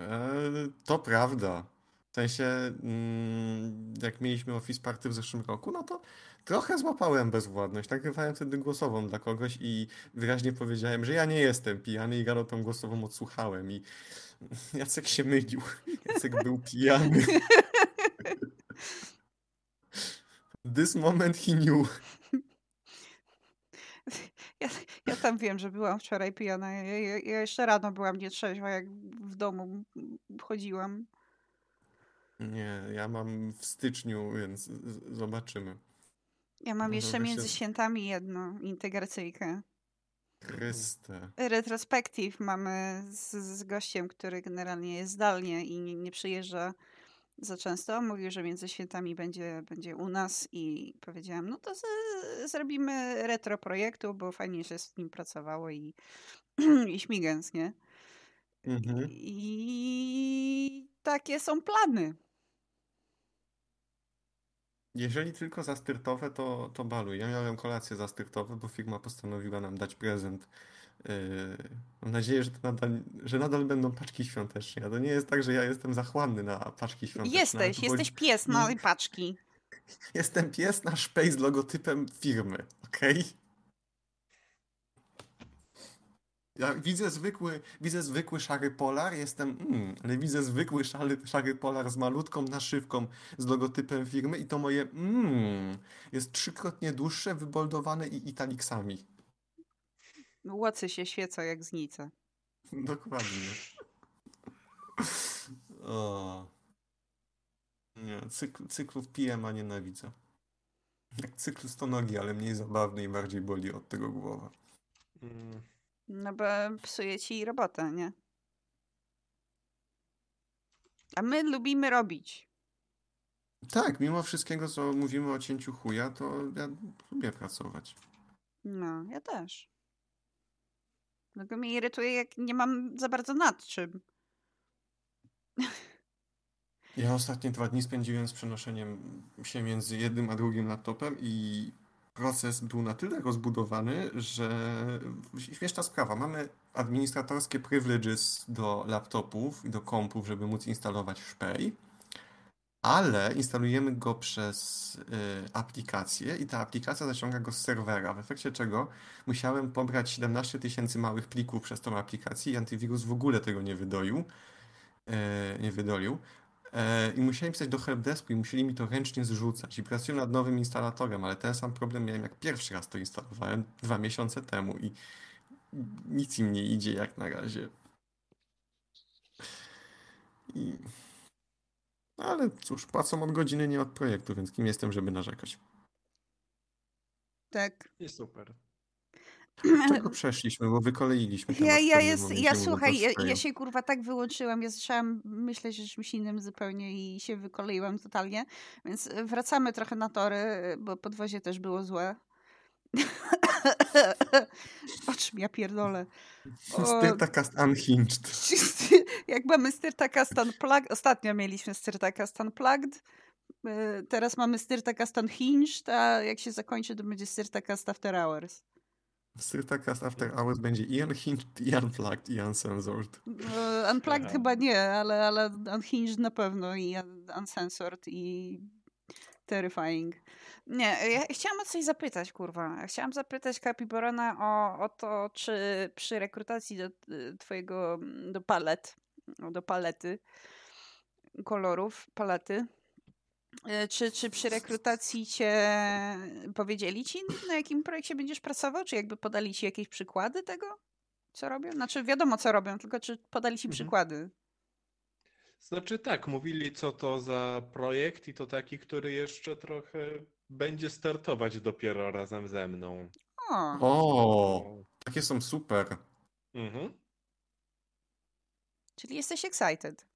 [SPEAKER 3] E, to prawda. W sensie, mm, jak mieliśmy Office Party w zeszłym roku, no to trochę złapałem bezwładność. Nagrywałem wtedy głosową dla kogoś i wyraźnie powiedziałem, że ja nie jestem pijany i rano tą głosową odsłuchałem i Jacek się mylił. Jacek był pijany. This moment he knew.
[SPEAKER 2] Ja, ja tam wiem, że byłam wczoraj pijana. Ja, ja, ja jeszcze rano byłam nietrzeźwa, jak w domu chodziłam.
[SPEAKER 3] Nie, ja mam w styczniu, więc zobaczymy.
[SPEAKER 2] Ja mam
[SPEAKER 3] Może
[SPEAKER 2] jeszcze
[SPEAKER 3] by się-
[SPEAKER 2] między świętami jedną integracyjkę.
[SPEAKER 3] Chryste.
[SPEAKER 2] Retrospektyw mamy z, z gościem, który generalnie jest zdalnie i nie, nie przyjeżdża za często. Mówił, że między świętami będzie, będzie u nas i powiedziałam, no to z, zrobimy retro projektu, bo fajnie się z nim pracowało i, i śmigens, nie?
[SPEAKER 3] Mhm.
[SPEAKER 2] I takie są plany.
[SPEAKER 3] Jeżeli tylko za styrtowe, to, to baluj. Ja miałem kolację za styrtowe, bo firma postanowiła nam dać prezent. Yy, mam nadzieję, że, to nadal, że nadal będą paczki świąteczne. A to nie jest tak, że ja jestem zachłanny na paczki świąteczne.
[SPEAKER 2] Jesteś, jesteś pies na
[SPEAKER 3] nie-
[SPEAKER 2] paczki.
[SPEAKER 3] Jestem pies na szpej z logotypem firmy, okej? Ja widzę zwykły, widzę zwykły szary polar, jestem, mm, ale widzę zwykły szary, szary polar z malutką naszywką z logotypem firmy i to moje mm, jest trzykrotnie dłuższe, wyboldowane i italiksami.
[SPEAKER 2] Łocy się świecą jak znice.
[SPEAKER 3] Dokładnie. O. Nie, cykl, cyklów PM-a nienawidzę. Jak cykl stonogi, ale mniej zabawny i bardziej boli od tego głowa.
[SPEAKER 1] Mm,
[SPEAKER 2] No bo psuje ci robotę, nie? A my lubimy robić.
[SPEAKER 3] Tak, mimo wszystkiego, co mówimy o cięciu chuja, to ja lubię pracować.
[SPEAKER 2] No, ja też. Tylko mnie irytuje, jak nie mam za bardzo nad czym.
[SPEAKER 3] Ja ostatnie dwa dni spędziłem z przenoszeniem się między jednym a drugim laptopem i proces był na tyle rozbudowany, że śmieszna sprawa. Mamy administratorskie privileges do laptopów i do kompów, żeby móc instalować szpej, ale instalujemy go przez y, aplikację i ta aplikacja zaciąga go z serwera, w efekcie czego musiałem pobrać 17 tysięcy małych plików przez tą aplikację i antywirus w ogóle tego nie wydoił, e, nie wydolił. E, I musiałem pisać do helpdesku i musieli mi to ręcznie zrzucać. I pracuję nad nowym instalatorem, ale ten sam problem miałem jak pierwszy raz to instalowałem dwa miesiące temu i nic im nie idzie jak na razie. I... no Ale cóż, płacą od godziny, nie od projektu, więc kim jestem, żeby narzekać.
[SPEAKER 2] Tak.
[SPEAKER 1] I super.
[SPEAKER 3] Czego przeszliśmy, bo wykoleiliśmy
[SPEAKER 2] Ja, ja, jest, ja słuchaj, ja, ja się kurwa tak wyłączyłam, ja zaczęłam myśleć o czymś innym zupełnie i się wykoleiłam totalnie, więc wracamy trochę na tory, bo podwozie też było złe. o czym ja pierdolę. O,
[SPEAKER 3] Styrtacast Unhinged.
[SPEAKER 2] jak mamy Styrtacast Unplugged, ostatnio mieliśmy Styrtacast Unplugged, e, teraz mamy Styrtacast Unhinged, a jak się zakończy, to będzie Styrtacast After Hours.
[SPEAKER 3] Styrtacast After Hours będzie i Unhinged, i Unplugged, i Uncensored.
[SPEAKER 2] E, Unplugged
[SPEAKER 1] Aha.
[SPEAKER 2] chyba nie, ale, ale Unhinged na pewno i un- Uncensored i Terrifying. Nie, ja chciałam o coś zapytać, kurwa. Chciałam zapytać Kapiborana o, o to, czy przy rekrutacji do twojego, do palet, do palety kolorów, palety, czy, czy przy rekrutacji cię powiedzieli ci, na jakim projekcie będziesz pracował? Czy jakby podali ci jakieś przykłady tego? co robią? Znaczy wiadomo, co robią, tylko czy podali ci
[SPEAKER 1] Mhm.
[SPEAKER 2] przykłady?
[SPEAKER 1] Znaczy tak, mówili co to za projekt i to taki, który jeszcze trochę będzie startować dopiero razem ze mną.
[SPEAKER 2] O,
[SPEAKER 3] O, takie są super.
[SPEAKER 1] Mhm.
[SPEAKER 2] czyli jesteś excited.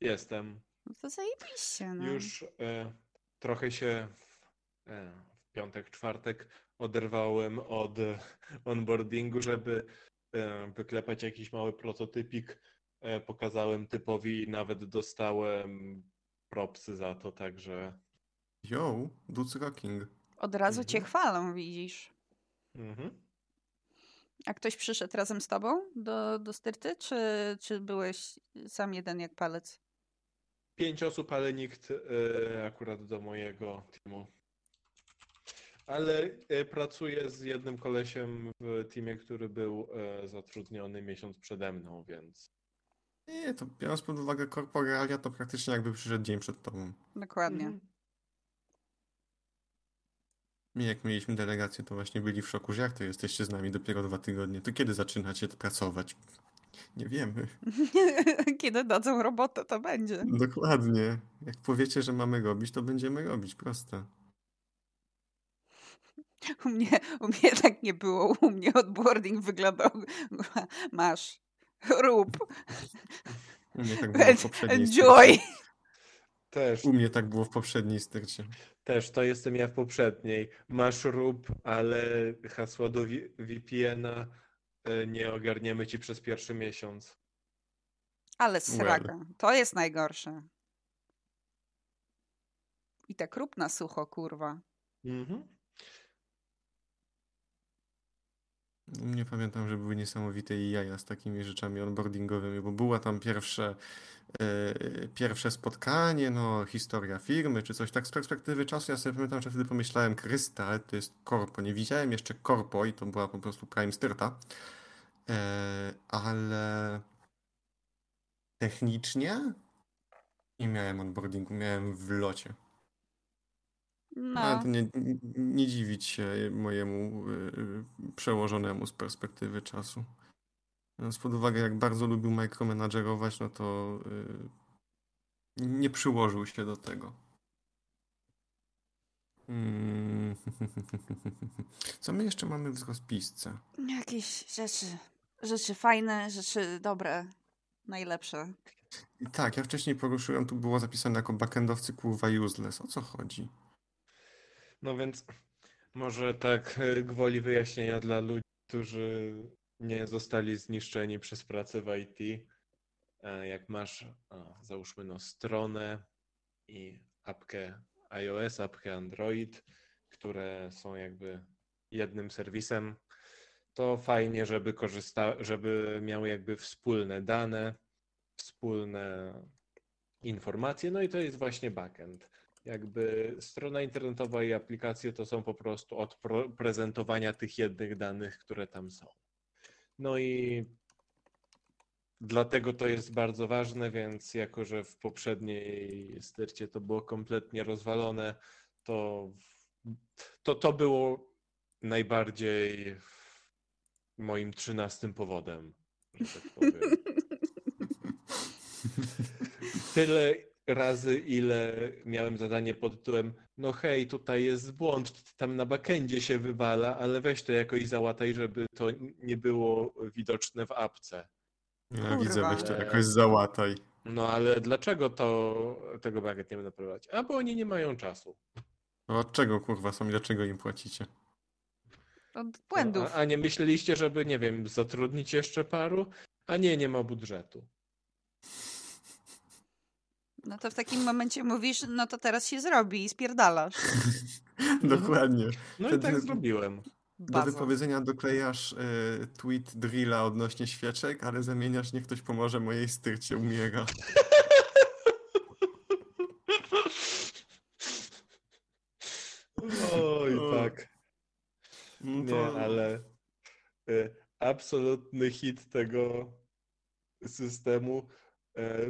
[SPEAKER 1] Jestem.
[SPEAKER 2] To zajebiście, no.
[SPEAKER 1] Już e, trochę się w, e, w piątek, czwartek oderwałem od onboardingu, żeby e, wyklepać jakiś mały prototypik. E, pokazałem typowi i nawet dostałem propsy za to, także
[SPEAKER 3] Yo, Dudes Rocking.
[SPEAKER 2] Od razu cię
[SPEAKER 1] Mhm.
[SPEAKER 2] chwalą, widzisz.
[SPEAKER 1] mhm.
[SPEAKER 2] A ktoś przyszedł razem z tobą do, do styrty, czy, czy byłeś sam jeden jak palec?
[SPEAKER 1] Pięć osób, ale nikt e, akurat do mojego teamu. Ale e, pracuję z jednym kolesiem w teamie, który był e, zatrudniony miesiąc przede mną, więc.
[SPEAKER 3] Nie, to biorąc pod uwagę korporalia, to praktycznie jakby przyszedł dzień przed tobą.
[SPEAKER 2] Dokładnie.
[SPEAKER 1] Mhm.
[SPEAKER 3] My jak mieliśmy delegację, to właśnie byli w szoku, że jak to jesteście z nami dopiero dwa tygodnie, to kiedy zaczynacie pracować? Nie wiemy.
[SPEAKER 2] Kiedy dadzą robotę, to będzie.
[SPEAKER 3] Dokładnie. Jak powiecie, że mamy robić, to będziemy robić, proste.
[SPEAKER 2] U mnie, u mnie tak nie było. U mnie odboarding wyglądał. Masz, rób,
[SPEAKER 3] U mnie tak było w poprzedniej
[SPEAKER 2] enjoy.
[SPEAKER 1] Też,
[SPEAKER 3] U mnie tak było w poprzedniej styrcie.
[SPEAKER 1] też to jestem ja w poprzedniej. Masz rób, ale hasła do VPN-a nie ogarniemy ci przez pierwszy miesiąc.
[SPEAKER 2] Ale sraka. To jest najgorsze. I tak rób na sucho, kurwa.
[SPEAKER 1] Mhm.
[SPEAKER 3] Nie pamiętam, że były niesamowite i jaja z takimi rzeczami onboardingowymi, bo była tam pierwsze, e, pierwsze spotkanie, no, historia firmy, czy coś tak z perspektywy czasu. Ja sobie pamiętam, że wtedy pomyślałem, Krysta, ale to jest korpo. Nie widziałem jeszcze korpo i to była po prostu prime styrta. E, ale technicznie nie miałem onboardingu, miałem w locie.
[SPEAKER 2] No,
[SPEAKER 3] Ale to nie, nie- dziwić się mojemu y, y, przełożonemu z perspektywy czasu. Biorąc pod uwagę, jak bardzo lubił micromanagerować, no to y, nie przyłożył się do tego. Mm. Co my jeszcze mamy w rozpisce?
[SPEAKER 2] jakieś rzeczy, rzeczy fajne, rzeczy dobre, najlepsze.
[SPEAKER 3] Tak, ja wcześniej poruszyłem, tu było zapisane jako backendowcy kurwa useless. O co chodzi?
[SPEAKER 1] No więc może tak e, gwoli wyjaśnienia dla ludzi, którzy nie zostali zniszczeni przez pracę w IT. E, Jak masz, załóżmy, no, stronę i apkę iOS, apkę Android, które są jakby jednym serwisem, to fajnie, żeby korzysta, żeby miały jakby wspólne dane, wspólne informacje, no i to jest właśnie backend. Jakby strona internetowa i aplikacje to są po prostu od prezentowania tych jednych danych, które tam są. No i dlatego to jest bardzo ważne, więc jako, że w poprzedniej styrcie to było kompletnie rozwalone, to to, to było najbardziej moim trzynastym powodem, że tak powiem. Tyle razy, ile miałem zadanie pod tytułem no hej, tutaj jest błąd, tam na backendzie się wywala, ale weź to jakoś załataj, żeby to nie było widoczne w apce.
[SPEAKER 3] Ja widzę,
[SPEAKER 2] Kurwa.
[SPEAKER 3] weź to jakoś załataj.
[SPEAKER 1] No ale dlaczego to tego backend nie będę prowadzić? A bo oni nie mają czasu.
[SPEAKER 3] No od czego kurwa są i dlaczego im płacicie?
[SPEAKER 2] Od
[SPEAKER 1] No,
[SPEAKER 2] błędów.
[SPEAKER 1] a, a nie myśleliście, żeby, nie wiem, zatrudnić jeszcze paru? A nie, nie ma budżetu.
[SPEAKER 2] No to w takim momencie mówisz, no to teraz się zrobi i spierdalasz.
[SPEAKER 3] Dokładnie.
[SPEAKER 1] No i
[SPEAKER 3] Wtedy
[SPEAKER 1] tak zrobiłem.
[SPEAKER 3] Do
[SPEAKER 2] Baza.
[SPEAKER 3] wypowiedzenia doklejasz y, tweet drilla odnośnie świeczek, ale zamieniasz niech ktoś pomoże mojej styrcie umiera.
[SPEAKER 1] Oj, tak.
[SPEAKER 3] No
[SPEAKER 1] Nie, ale y, absolutny hit tego systemu y,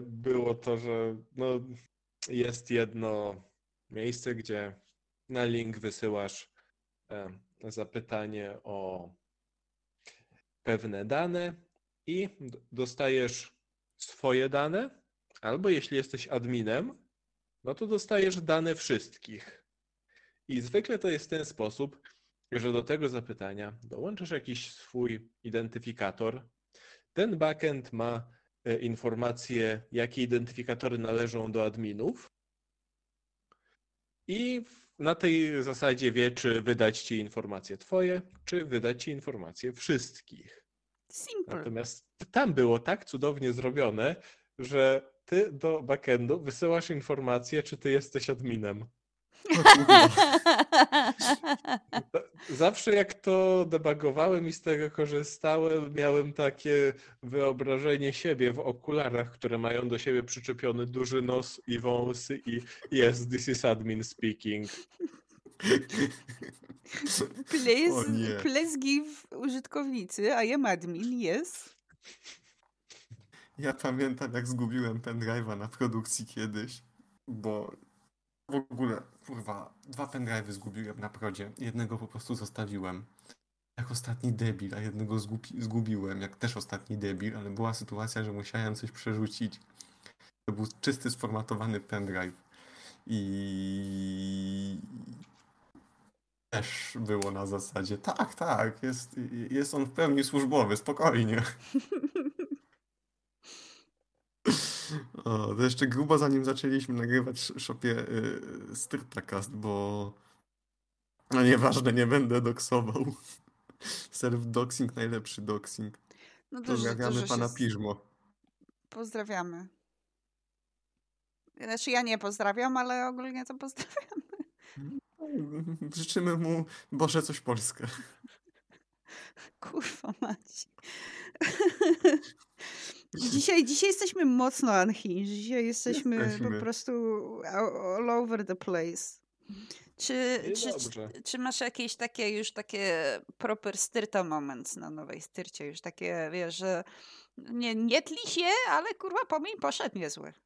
[SPEAKER 1] było to, że no, jest jedno miejsce, gdzie na link wysyłasz y, zapytanie o pewne dane i dostajesz swoje dane, albo jeśli jesteś adminem, no to dostajesz dane wszystkich. I zwykle to jest ten sposób, że do tego zapytania dołączasz jakiś swój identyfikator. Ten backend ma e, informacje, jakie identyfikatory należą do adminów. I na tej zasadzie wie, czy wydać ci informacje twoje, czy wydać ci informacje wszystkich.
[SPEAKER 2] Simple.
[SPEAKER 1] Natomiast tam było tak cudownie zrobione, że ty do backendu wysyłasz informację, czy ty jesteś adminem. Zawsze jak to debugowałem i z tego korzystałem, miałem takie wyobrażenie siebie w okularach, które mają do siebie przyczepiony duży nos i wąsy i yes, this is admin speaking.
[SPEAKER 2] Please, please give użytkownicy, I am admin, yes.
[SPEAKER 3] Ja pamiętam, jak zgubiłem pendrive'a na produkcji kiedyś, bo w ogóle, kurwa, dwa pendrive'y zgubiłem na prodzie. Jednego po prostu zostawiłem. Jak ostatni debil, a jednego zgubi zgubiłem, jak też ostatni debil, ale była sytuacja, że musiałem coś przerzucić. To był czysty, sformatowany pendrive. I też było na zasadzie, tak, tak, jest, jest on w pełni służbowy, spokojnie. O, to jeszcze grubo zanim zaczęliśmy nagrywać w shopie y, Styrtacast, bo no nieważne, nie będę doksował. Self-doxing, najlepszy doxing.
[SPEAKER 2] No dużo,
[SPEAKER 3] Pozdrawiamy
[SPEAKER 2] dużo
[SPEAKER 3] pana
[SPEAKER 2] się...
[SPEAKER 3] Piżmo.
[SPEAKER 2] Pozdrawiamy. Znaczy ja nie pozdrawiam, ale ogólnie to pozdrawiam.
[SPEAKER 3] Życzymy mu Boże coś Polskę.
[SPEAKER 2] Kurwa mać. Dzisiaj, dzisiaj jesteśmy mocno unhinged. Dzisiaj jesteśmy,
[SPEAKER 3] Jesteśmy.
[SPEAKER 2] po prostu all over the place. Czy, czy, czy, czy masz jakieś takie już takie proper styrta moments na nowej styrcie? Już takie, wiesz, że nie, nie tli się, ale kurwa pomiń poszedł niezły.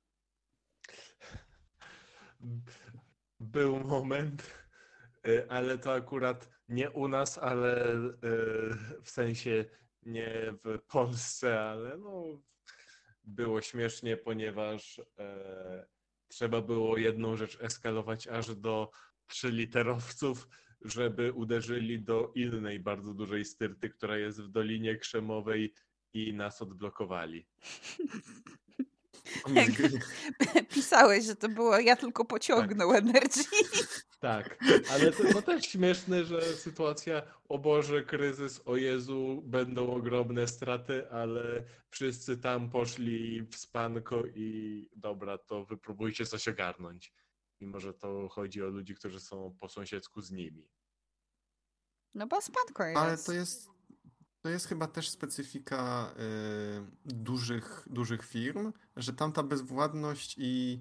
[SPEAKER 1] Był moment, y, ale to akurat nie u nas, ale y, w sensie nie w Polsce, ale no, było śmiesznie, ponieważ e, trzeba było jedną rzecz eskalować aż do trzyliterowców, żeby uderzyli do innej bardzo dużej styrty, która jest w Dolinie Krzemowej i nas odblokowali.
[SPEAKER 3] Omega.
[SPEAKER 2] Pisałeś, że to było ja tylko pociągnął energii.
[SPEAKER 1] Tak, ale to no też śmieszne, że sytuacja, o Boże, kryzys, o Jezu, będą ogromne straty, ale wszyscy tam poszli w spanko i dobra, to wypróbujcie coś ogarnąć. Mimo, że to chodzi o ludzi, którzy są po sąsiedzku z nimi.
[SPEAKER 2] No bo spadko jest.
[SPEAKER 3] Ale to jest, to jest chyba też specyfika y, dużych, dużych firm, że tam ta bezwładność i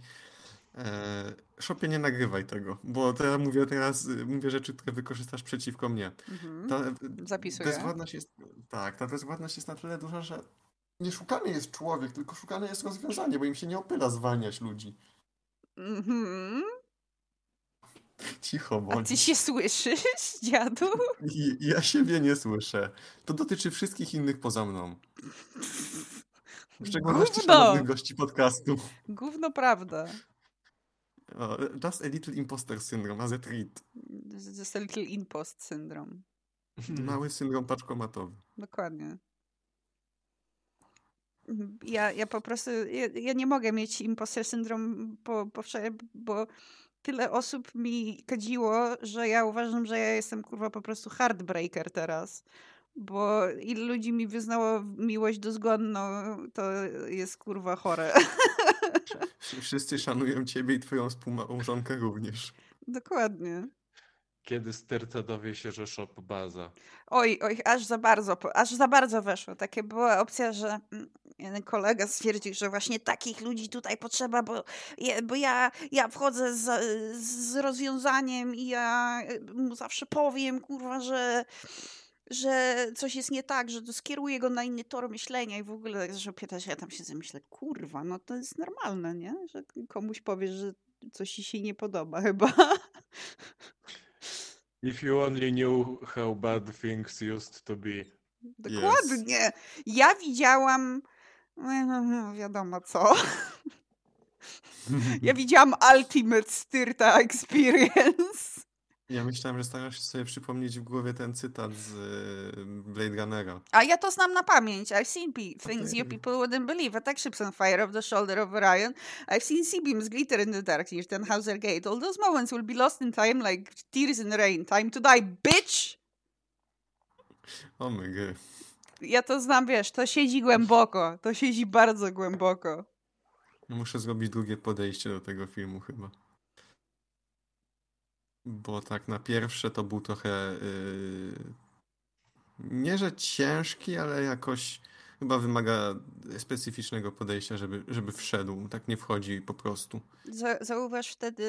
[SPEAKER 3] Shopie nie nagrywaj tego, bo to ja mówię teraz, y, mówię rzeczy, które wykorzystasz przeciwko mnie.
[SPEAKER 2] Mhm.
[SPEAKER 3] Ta
[SPEAKER 2] Zapisuję.
[SPEAKER 3] bezwładność jest, tak, ta bezwładność jest na tyle duża, że nie szukany jest człowiek, tylko szukane jest rozwiązanie, bo im się nie opyla zwalniać ludzi.
[SPEAKER 2] Mhm.
[SPEAKER 3] Cicho
[SPEAKER 2] A
[SPEAKER 3] bądź.
[SPEAKER 2] ty się słyszysz, dziadu?
[SPEAKER 3] I- Ja siebie nie słyszę. To dotyczy wszystkich innych poza mną. W szczególności
[SPEAKER 2] Gówno!
[SPEAKER 3] szanownych gości podcastu.
[SPEAKER 2] Gówno prawda.
[SPEAKER 3] O, Just a little imposter syndrome, as a treat.
[SPEAKER 2] Just a little impost syndrome.
[SPEAKER 3] Mały syndrom paczkomatowy.
[SPEAKER 2] Dokładnie. Mhm. Ja, ja po prostu, ja, ja nie mogę mieć imposter syndrom, po, po, bo tyle osób mi kadziło, że ja uważam, że ja jestem kurwa po prostu heartbreaker teraz. Bo ilu ludzi mi wyznało miłość dozgonną, to jest kurwa chore.
[SPEAKER 3] Wszyscy szanują ciebie i twoją współmałżonkę również.
[SPEAKER 2] Dokładnie.
[SPEAKER 1] Kiedy Styrta dowie się, że shop baza.
[SPEAKER 2] Oj, oj, aż za bardzo, aż za bardzo weszło. Takie była opcja, że mm, jeden kolega stwierdził, że właśnie takich ludzi tutaj potrzeba, bo, je, bo ja, ja wchodzę z, z rozwiązaniem i ja y, mu zawsze powiem, kurwa, że, że coś jest nie tak, że to skieruję go na inny tor myślenia i w ogóle, że pytać, ja tam się zamyślę, kurwa, no to jest normalne, nie? Że komuś powiesz, że coś ci się nie podoba chyba.
[SPEAKER 1] If you only knew how bad things used to be.
[SPEAKER 2] Dokładnie. Ja widziałam. No, Wiadomo co. Ja widziałam Ultimate Styrta Experience.
[SPEAKER 3] Ja myślałem, że starasz się sobie przypomnieć w głowie ten cytat z y, Blade Runnera.
[SPEAKER 2] A ja to znam na pamięć. I've seen things you people wouldn't believe. Attack ships on fire off the shoulder of Orion. I've seen sea beams glitter in the dark near Tannhauser Gate. All those moments will be lost in time like tears in rain. Time to die, bitch!
[SPEAKER 3] O my god.
[SPEAKER 2] Ja to znam, wiesz, to siedzi głęboko. To siedzi bardzo głęboko.
[SPEAKER 3] Muszę zrobić drugie podejście do tego filmu chyba. Bo tak na pierwsze to był trochę yy, nie że ciężki, ale jakoś chyba wymaga specyficznego podejścia, żeby, żeby wszedł. Tak nie wchodzi po prostu.
[SPEAKER 2] Za- Zauważ wtedy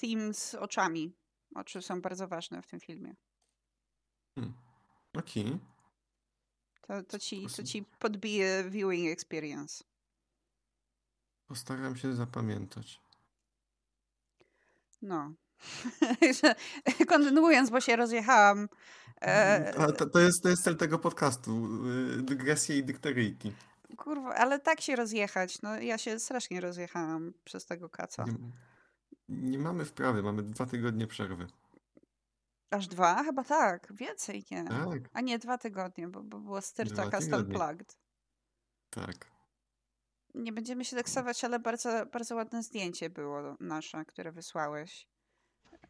[SPEAKER 2] theme z oczami. Oczy są bardzo ważne w tym filmie.
[SPEAKER 3] Okej.
[SPEAKER 2] To, to, ci, to ci podbije viewing experience.
[SPEAKER 3] Postaram się zapamiętać.
[SPEAKER 2] No. Kontynuując, bo się rozjechałam. E,
[SPEAKER 3] A to, to, jest, to jest cel tego podcastu. yy, Dygresje i dykteryjki.
[SPEAKER 2] kurwa, ale tak się rozjechać. No ja się strasznie rozjechałam przez tego kaca.
[SPEAKER 3] Nie, nie mamy wprawy, mamy dwa tygodnie przerwy.
[SPEAKER 2] Aż dwa? Chyba tak. Więcej nie.
[SPEAKER 3] Tak,
[SPEAKER 2] A nie, dwa tygodnie, bo, bo było Styrta Custom. Plugged.
[SPEAKER 3] tak.
[SPEAKER 2] Nie będziemy się taksować, ale bardzo, bardzo ładne zdjęcie było nasze, które wysłałeś.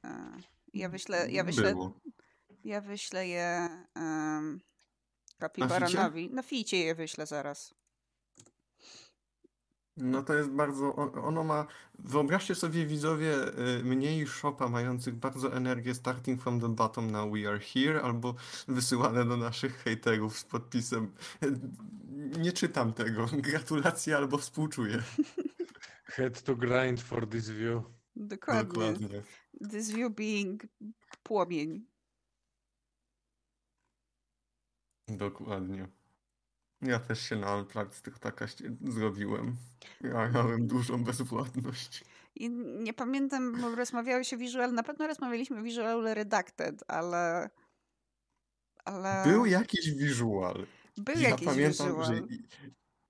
[SPEAKER 2] E, Ja wyślę, ja wyślę,
[SPEAKER 3] Było.
[SPEAKER 2] ja wyślę je um, Kapibaranowi. Na ficie je wyślę zaraz.
[SPEAKER 3] No to jest bardzo, ono ma, wyobraźcie sobie widzowie y, mniej shopa mających bardzo energię starting from the bottom now we are here albo wysyłane do naszych hejterów z podpisem y, nie czytam tego, gratulacje albo współczuję.
[SPEAKER 1] Had to grind for this view.
[SPEAKER 2] Dokładnie.
[SPEAKER 3] Dokładnie.
[SPEAKER 2] This view being płomień.
[SPEAKER 3] Dokładnie. Ja też się na Unplugged z tych taka zrobiłem. Ja miałem dużą bezwładność.
[SPEAKER 2] I nie pamiętam, bo rozmawiałeś o Visual, na pewno rozmawialiśmy Visual Redacted, ale... ale
[SPEAKER 3] Był jakiś visual.
[SPEAKER 2] był
[SPEAKER 3] Ja
[SPEAKER 2] jakiś
[SPEAKER 3] pamiętam,
[SPEAKER 2] visual.
[SPEAKER 3] że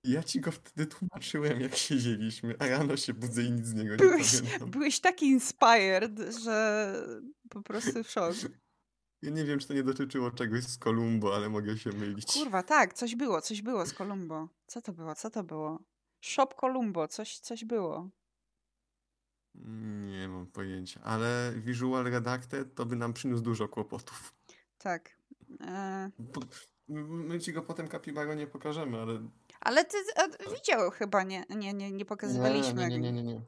[SPEAKER 3] ja ci go wtedy tłumaczyłem, jak siedzieliśmy, a rano się budzę i nic z niego nie
[SPEAKER 2] Byłeś,
[SPEAKER 3] pamiętam.
[SPEAKER 2] byłeś taki inspired, że po prostu w szok.
[SPEAKER 3] Ja nie wiem, czy to nie dotyczyło czegoś z Columbo, ale mogę się mylić.
[SPEAKER 2] Kurwa, tak, coś było, coś było z Columbo. Co to było, co to było? Shop Columbo, coś, coś było.
[SPEAKER 3] Nie mam pojęcia, ale Visual Redacted to by nam przyniósł dużo kłopotów.
[SPEAKER 2] Tak. E,
[SPEAKER 3] My ci go potem Capybaro nie pokażemy, ale...
[SPEAKER 2] ale ty a, widział chyba, nie, nie, nie, nie pokazywaliśmy.
[SPEAKER 3] Nie, nie, nie, nie, nie.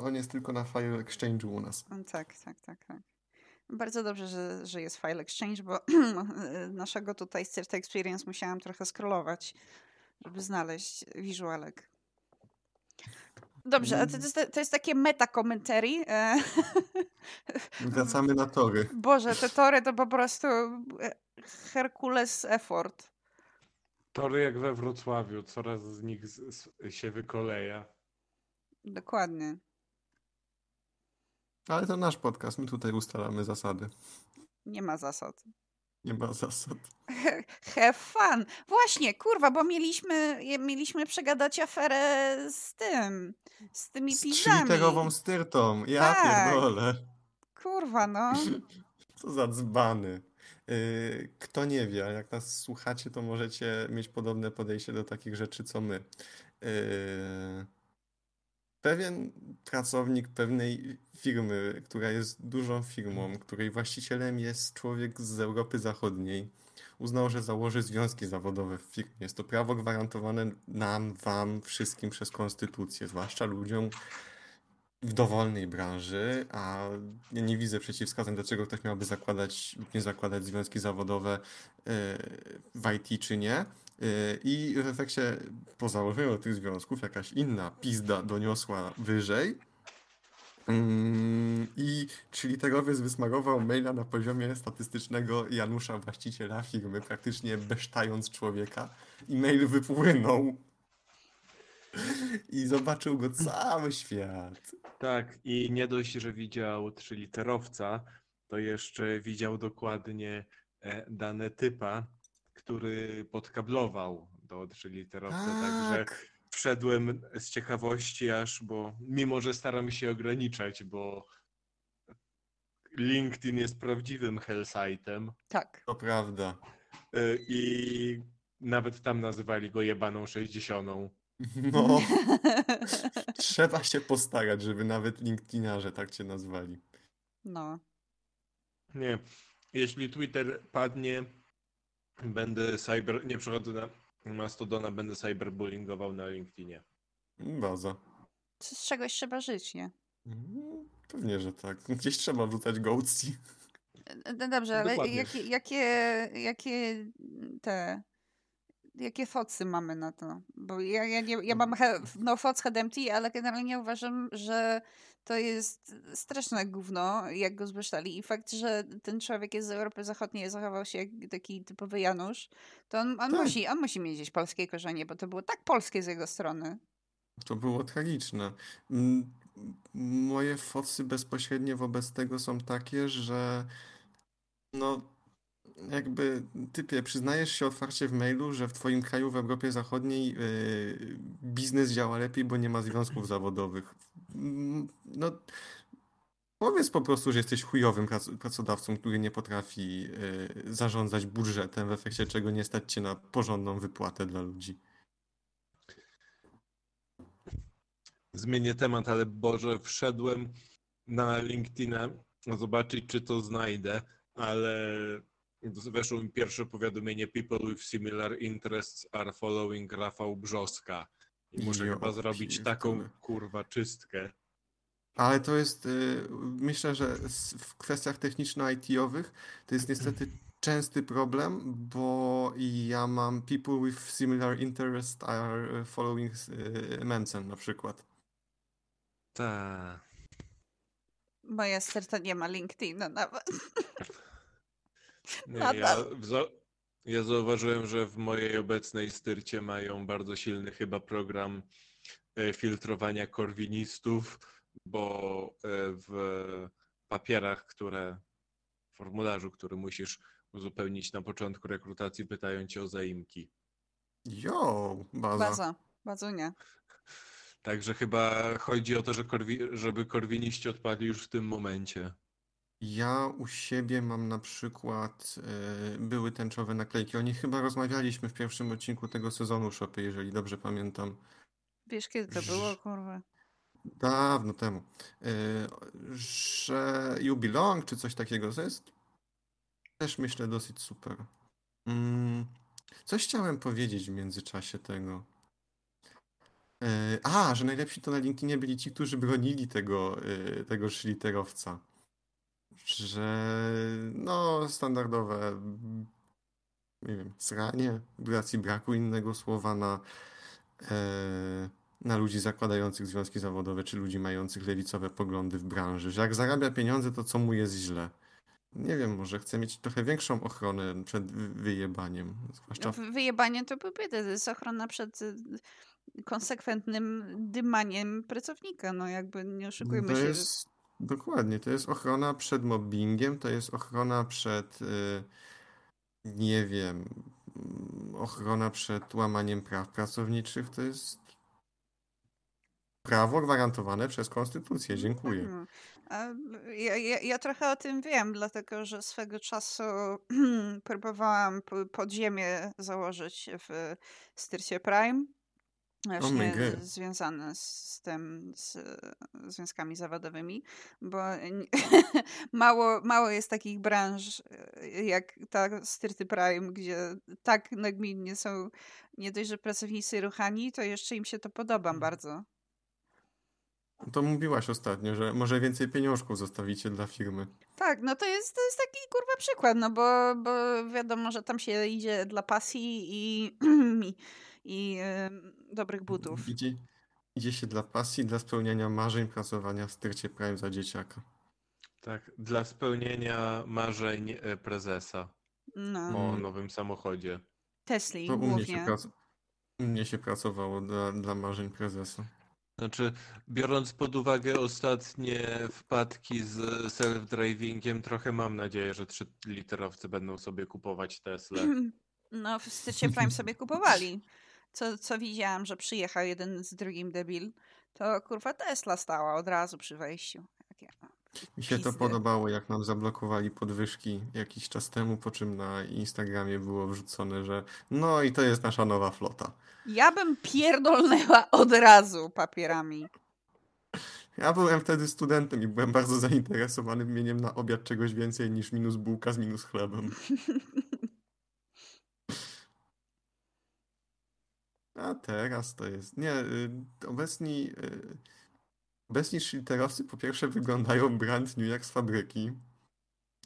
[SPEAKER 3] On jest tylko na Fire Exchange'u u nas.
[SPEAKER 2] Mm, Tak, tak, tak, tak. Bardzo dobrze, że, że jest File Exchange, bo naszego tutaj Cert Experience musiałam trochę scrollować, żeby znaleźć wizualek. Dobrze, a to jest, to jest takie meta commentary. e,
[SPEAKER 3] Wracamy na tory.
[SPEAKER 2] Boże, te tory to po prostu e, Herkules effort.
[SPEAKER 1] Tory jak we Wrocławiu, coraz z nich z, z, się wykoleja.
[SPEAKER 2] Dokładnie.
[SPEAKER 3] Ale to nasz podcast, my tutaj ustalamy zasady.
[SPEAKER 2] Nie ma zasad.
[SPEAKER 3] Nie ma zasad.
[SPEAKER 2] Have fun. Właśnie, kurwa, bo mieliśmy, mieliśmy przegadać aferę z tym, z tymi
[SPEAKER 3] Z
[SPEAKER 2] pizzami.
[SPEAKER 3] trzyliterową styrtą. Ja
[SPEAKER 2] Tak.
[SPEAKER 3] pierdolę.
[SPEAKER 2] Kurwa, no.
[SPEAKER 3] Co za dzbany. Yy, Kto nie wie, jak nas słuchacie, to możecie mieć podobne podejście do takich rzeczy, co my. Yy, Pewien pracownik pewnej firmy, która jest dużą firmą, której właścicielem jest człowiek z Europy Zachodniej, uznał, że założy związki zawodowe w firmie. Jest to prawo gwarantowane nam, wam, wszystkim przez konstytucję, zwłaszcza ludziom w dowolnej branży, a ja nie widzę przeciwwskazań, dlaczego ktoś miałby zakładać lub nie zakładać związki zawodowe yy, w IT czy nie. Yy, I w efekcie po założeniu tych związków jakaś inna pizda doniosła wyżej. Mm, I trzyliterowiec wysmarował maila na poziomie statystycznego Janusza, właściciela firmy, praktycznie besztając człowieka. I mail wypłynął. I zobaczył go cały świat.
[SPEAKER 1] Tak, i nie dość, że widział trzyliterowca, to jeszcze widział dokładnie e, dane typa, który podkablował do trzyliterowca, także
[SPEAKER 3] Tak.
[SPEAKER 1] wszedłem z ciekawości aż, bo mimo, że staram się ograniczać, bo LinkedIn jest prawdziwym hellsite'em
[SPEAKER 2] Tak.
[SPEAKER 3] To prawda.
[SPEAKER 1] e, i nawet tam nazywali go jebaną sześćdziesiątą.
[SPEAKER 3] No, trzeba się postarać, żeby nawet LinkedInarze tak cię nazwali.
[SPEAKER 2] No.
[SPEAKER 1] Nie. Jeśli Twitter padnie, będę cyber. Nie przechodzę na Mastodona, będę cyberbullyingował na LinkedInie.
[SPEAKER 3] Baza.
[SPEAKER 2] Z z czegoś trzeba żyć, nie?
[SPEAKER 3] Mm, Pewnie, że tak. Gdzieś trzeba wrzucać gołci.
[SPEAKER 2] No dobrze, ale jakie, jakie, jakie te, jakie focy mamy na to? Bo ja, ja, nie, ja mam he, no foc head empty, ale generalnie uważam, że to jest straszne gówno, jak go zbesztali. I fakt, że ten człowiek jest z Europy Zachodniej, zachował się jak taki typowy Janusz, to on, on,
[SPEAKER 3] Tak.
[SPEAKER 2] musi, on musi mieć gdzieś polskie korzenie, bo to było tak polskie z jego strony.
[SPEAKER 3] To było tragiczne. Moje focy bezpośrednie wobec tego są takie, że no jakby typie, przyznajesz się otwarcie w mailu, że w twoim kraju w Europie Zachodniej yy, biznes działa lepiej, bo nie ma związków zawodowych. Mm, No powiedz po prostu, że jesteś chujowym prac- pracodawcą, który nie potrafi yy, zarządzać budżetem, w efekcie czego nie stać cię na porządną wypłatę dla ludzi.
[SPEAKER 1] Zmienię temat, ale Boże, wszedłem na LinkedIna zobaczyć, czy to znajdę, ale weszło mi pierwsze powiadomienie People with similar interests are following Rafał Brzoska. I muszę
[SPEAKER 3] Jo,
[SPEAKER 1] chyba zrobić taką kurwa czystkę.
[SPEAKER 3] Ale to jest, y, myślę, że w kwestiach techniczno-IT-owych to jest niestety częsty problem, bo ja mam people with similar interest are following y, Mensen na przykład.
[SPEAKER 1] Ta.
[SPEAKER 2] Moja sterta nie ma LinkedIna nawet.
[SPEAKER 1] Nie, ja, za- ja zauważyłem, że w mojej obecnej styrcie mają bardzo silny chyba program e, filtrowania korwinistów, bo e, w papierach, które w formularzu, który musisz uzupełnić na początku rekrutacji, pytają cię o zaimki.
[SPEAKER 3] Jo, baza.
[SPEAKER 2] Baza. Bazunia.
[SPEAKER 1] Także chyba chodzi o to, że korwi, żeby korwiniści odpadli już w tym momencie.
[SPEAKER 3] Ja u siebie mam na przykład y, były tęczowe naklejki. O nich chyba rozmawialiśmy w pierwszym odcinku tego sezonu Shopy, jeżeli dobrze pamiętam.
[SPEAKER 2] Wiesz, kiedy to było, kurwa?
[SPEAKER 3] Dawno temu. Y, że You Belong, czy coś takiego, jest też myślę dosyć super. Mm, coś chciałem powiedzieć w międzyczasie tego. Y, a, że najlepsi to na LinkedInie byli ci, którzy bronili tego, tego szliterowca. Że no, standardowe nie wiem, sranie, z racji braku innego słowa na e, na ludzi zakładających związki zawodowe, czy ludzi mających lewicowe poglądy w branży, że jak zarabia pieniądze, to co mu jest źle. Nie wiem, może chce mieć trochę większą ochronę przed wy- wyjebaniem. Zwłaszcza
[SPEAKER 2] Wy- Wyjebanie to biedy. To jest ochrona przed y, konsekwentnym dymaniem pracownika. No jakby nie oszukujmy
[SPEAKER 3] to
[SPEAKER 2] się.
[SPEAKER 3] jest dokładnie, to jest ochrona przed mobbingiem, to jest ochrona przed y, nie wiem, ochrona przed łamaniem praw pracowniczych, to jest prawo gwarantowane przez konstytucję. Dziękuję.
[SPEAKER 2] No. A Ja, ja, ja trochę o tym wiem, dlatego że swego czasu próbowałam podziemie założyć w Styrcie Prime. Właśnie
[SPEAKER 3] God.
[SPEAKER 2] związane z, tym, z e, związkami zawodowymi, bo mało, mało jest takich branż e, jak ta Styrty Prime, gdzie tak nagminnie są nie dość, że pracownicy ruchani, to jeszcze im się to podoba bardzo.
[SPEAKER 3] To mówiłaś ostatnio, że może więcej pieniążków zostawicie dla firmy.
[SPEAKER 2] Tak, no to jest, to jest taki kurwa przykład, no bo, bo wiadomo, że tam się idzie dla pasji i, i, em, dobrych butów.
[SPEAKER 3] Idzie, idzie się dla pasji, dla spełniania marzeń, pracowania w styrcie Prime za dzieciaka.
[SPEAKER 1] Tak, dla spełnienia marzeń e, prezesa
[SPEAKER 2] No,
[SPEAKER 1] o nowym samochodzie.
[SPEAKER 2] Tesli
[SPEAKER 3] To u mnie się,
[SPEAKER 2] głównie.
[SPEAKER 3] prac... u mnie się pracowało dla, dla marzeń prezesa.
[SPEAKER 1] Znaczy, biorąc pod uwagę ostatnie wpadki z self-drivingiem, trochę mam nadzieję, że trzy literowcy będą sobie kupować Tesla.
[SPEAKER 2] No, w Styrcie Prime sobie kupowali. Co, co widziałam, że przyjechał jeden z drugim debil, to kurwa Tesla stała od razu przy wejściu. Takie, o,
[SPEAKER 3] Mi się to podobało, jak nam zablokowali podwyżki jakiś czas temu, po czym na Instagramie było wrzucone, że no i to jest nasza nowa flota.
[SPEAKER 2] Ja bym pierdolnęła od razu papierami.
[SPEAKER 3] Ja byłem wtedy studentem i byłem bardzo zainteresowany mieniem na obiad czegoś więcej niż minus bułka z minus chlebem. A teraz to jest. Nie, y, obecni. y, Obecni szliterowcy po pierwsze wyglądają brand new jak z fabryki.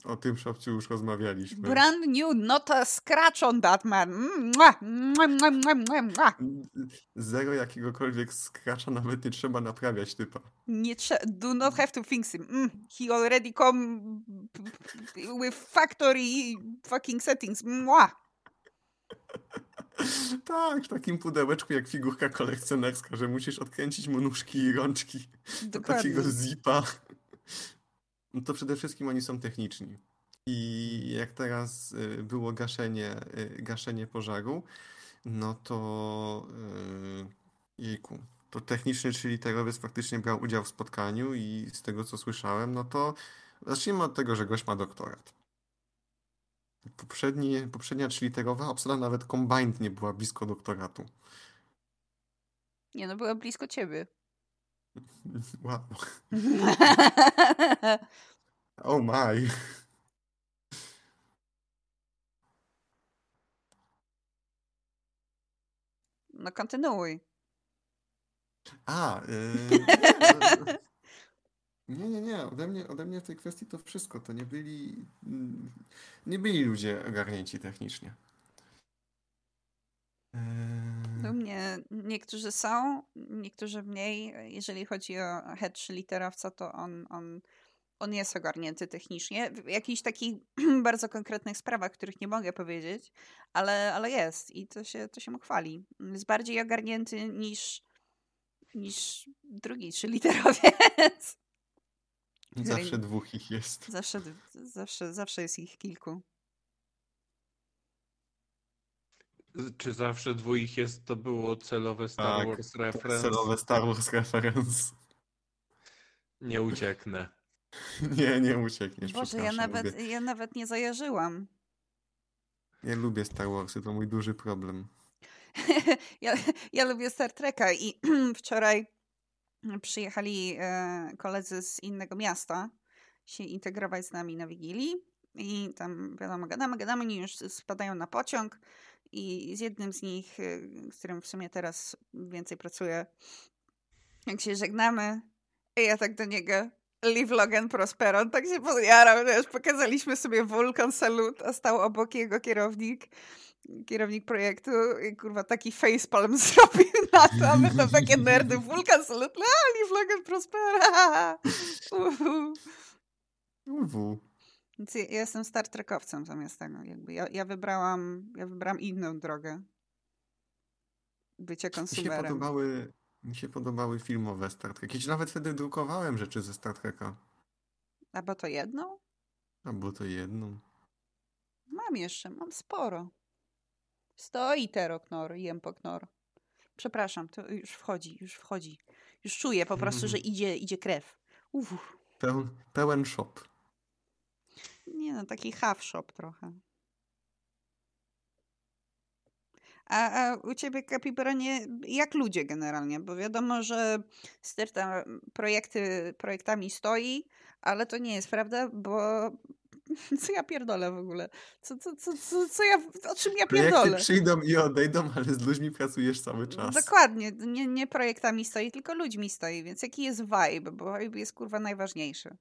[SPEAKER 3] O tym szopciu już rozmawialiśmy.
[SPEAKER 2] Brand new, not a scratch on that man. Mua, mua, mua.
[SPEAKER 3] Zero jakiegokolwiek skracza, nawet nie trzeba naprawiać typa.
[SPEAKER 2] Nie trze- do not have to fix him. Mm, he already come with factory fucking settings. Mua.
[SPEAKER 3] Tak, w takim pudełeczku jak figurka kolekcjonerska, że musisz odkręcić mu nóżki i rączki do takiego zipa. No to przede wszystkim oni są techniczni. I jak teraz y, było gaszenie, y, gaszenie pożaru, no to y, jejku, to techniczny, czyli terowiec faktycznie brał udział w spotkaniu i z tego co słyszałem, no to zacznijmy od tego, że gość ma doktorat. Poprzedni, poprzednia trzyliterowa obsada nawet combined nie była blisko doktoratu.
[SPEAKER 2] Nie no, była blisko ciebie.
[SPEAKER 3] Wow. Oh my.
[SPEAKER 2] No kontynuuj.
[SPEAKER 3] A, yy, nie, nie, nie. Ode mnie, ode mnie w tej kwestii to wszystko. To nie byli, mm, nie byli ludzie ogarnięci technicznie.
[SPEAKER 2] U
[SPEAKER 3] Yy,
[SPEAKER 2] mnie niektórzy są, niektórzy mniej. Jeżeli chodzi o head czy literowca, to on, on, on jest ogarnięty technicznie. W jakichś takich bardzo konkretnych sprawach, których nie mogę powiedzieć, ale, ale jest i to się, to się mu chwali. Jest bardziej ogarnięty niż, niż drugi czy literowiec.
[SPEAKER 3] Zawsze dwóch ich jest.
[SPEAKER 2] Zawsze, zawsze, zawsze jest ich kilku.
[SPEAKER 1] Czy zawsze dwóch jest, to było celowe Star
[SPEAKER 3] Tak,
[SPEAKER 1] Wars reference?
[SPEAKER 3] Celowe Star Wars reference.
[SPEAKER 1] Nie ucieknę.
[SPEAKER 3] Nie, nie uciekniesz.
[SPEAKER 2] Boże, ja nawet,
[SPEAKER 3] Lubię,
[SPEAKER 2] ja nawet nie zajarzyłam.
[SPEAKER 3] nie lubię Star Warsy, to mój duży problem.
[SPEAKER 2] ja, ja lubię Star Treka i wczoraj przyjechali e, koledzy z innego miasta się integrować z nami na Wigilii i tam wiadomo, gadamy, gadamy, oni już spadają na pociąg i z jednym z nich, e, z którym w sumie teraz więcej pracuję, jak się żegnamy, ja tak do niego Live Logan Prospero, on tak się podjarał, wiesz, pokazaliśmy sobie Vulcan Salut, a stał obok jego kierownik kierownik projektu i kurwa taki facepalm zrobił na to, a my tam takie nerdy, Vulcan Salut, a Live Logan Prospera. Uhu.
[SPEAKER 3] UW.
[SPEAKER 2] Więc ja, jestem Star Trekowcem zamiast tego, jakby ja, ja wybrałam, ja wybrałam inną drogę bycia
[SPEAKER 3] Mi się
[SPEAKER 2] konsumerem.
[SPEAKER 3] podobały, mi się podobały filmowe Star Trek. Kiedyś nawet wtedy drukowałem rzeczy ze Star Treka.
[SPEAKER 2] Albo to jedną?
[SPEAKER 3] Albo to jedną.
[SPEAKER 2] Mam jeszcze, mam sporo. Stoi teroknor, jempoknor. Przepraszam, to już wchodzi, już wchodzi. Już czuję po prostu, że idzie, idzie krew. Uff.
[SPEAKER 3] Peł, pełen shop.
[SPEAKER 2] Nie no, taki half shop trochę. A, a u ciebie, Kapibaronie, jak ludzie generalnie? Bo wiadomo, że sterta projekty, projektami stoi, ale to nie jest prawda, bo co ja pierdolę w ogóle? Co, co, co, co, co ja, o czym ja
[SPEAKER 3] Projekty
[SPEAKER 2] pierdolę?
[SPEAKER 3] przyjdą i odejdą, ale z ludźmi pracujesz cały czas.
[SPEAKER 2] Dokładnie, nie, nie projektami stoi, tylko ludźmi stoi, więc jaki jest vibe? Bo vibe jest kurwa najważniejszy.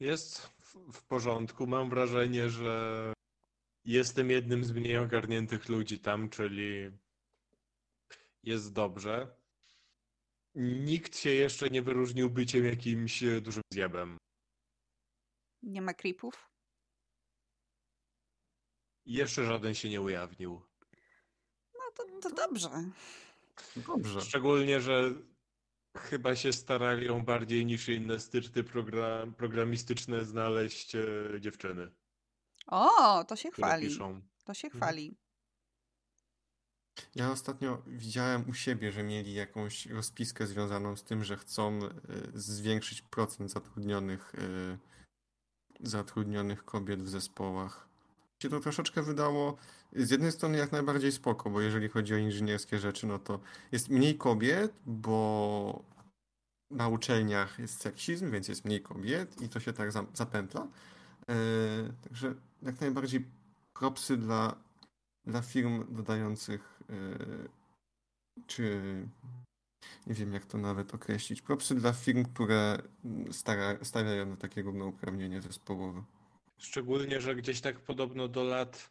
[SPEAKER 1] Jest w- porządku. Mam wrażenie, że jestem jednym z mniej ogarniętych ludzi tam, czyli jest dobrze. Nikt się jeszcze nie wyróżnił byciem jakimś dużym zjebem.
[SPEAKER 2] Nie ma creepów?
[SPEAKER 1] Jeszcze żaden się nie ujawnił.
[SPEAKER 2] No to, to dobrze.
[SPEAKER 3] Dobrze.
[SPEAKER 1] Szczególnie, że chyba się starają bardziej niż inne styrty program, programistyczne znaleźć e, dziewczyny,
[SPEAKER 2] O, to się
[SPEAKER 1] które
[SPEAKER 2] chwali.
[SPEAKER 1] piszą.
[SPEAKER 2] To się
[SPEAKER 1] Mhm.
[SPEAKER 2] chwali.
[SPEAKER 3] Ja ostatnio widziałem u siebie, że mieli jakąś rozpiskę związaną z tym, że chcą y, zwiększyć procent zatrudnionych, y, zatrudnionych kobiet w zespołach. Się to troszeczkę wydało z jednej strony jak najbardziej spoko, bo jeżeli chodzi o inżynierskie rzeczy, no to jest mniej kobiet, bo na uczelniach jest seksizm, więc jest mniej kobiet i to się tak za- zapętla. E, Także jak najbardziej propsy dla, dla firm dodających, e, czy nie wiem jak to nawet określić, propsy dla firm, które stara, stawiają na takie równouprawnienie zespołowe.
[SPEAKER 1] Szczególnie, że gdzieś tak podobno do lat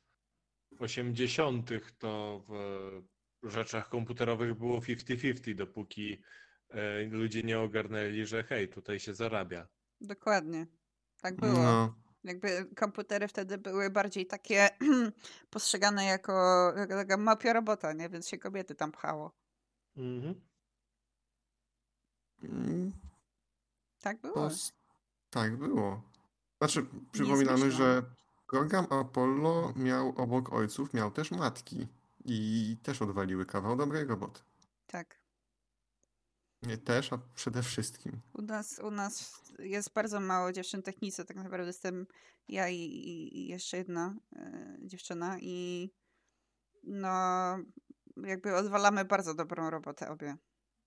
[SPEAKER 1] 80. to w rzeczach komputerowych było 50-50, dopóki e, ludzie nie ogarnęli, że hej, tutaj się zarabia.
[SPEAKER 2] Dokładnie. Tak było.
[SPEAKER 3] No,
[SPEAKER 2] Jakby komputery wtedy były bardziej takie postrzegane jako, jako taka mapia robota, nie? Więc się kobiety tam pchało.
[SPEAKER 1] Mhm.
[SPEAKER 3] Mm,
[SPEAKER 2] Tak było.
[SPEAKER 3] to s- tak było. Znaczy, przypominamy, że program Apollo miał obok ojców, miał też matki i też odwaliły kawał dobrej roboty.
[SPEAKER 2] Tak.
[SPEAKER 3] Nie też, a przede wszystkim.
[SPEAKER 2] U nas, u nas jest bardzo mało dziewczyn technicy, tak naprawdę jestem ja i, i, jeszcze jedna e, dziewczyna i no jakby odwalamy bardzo dobrą robotę obie.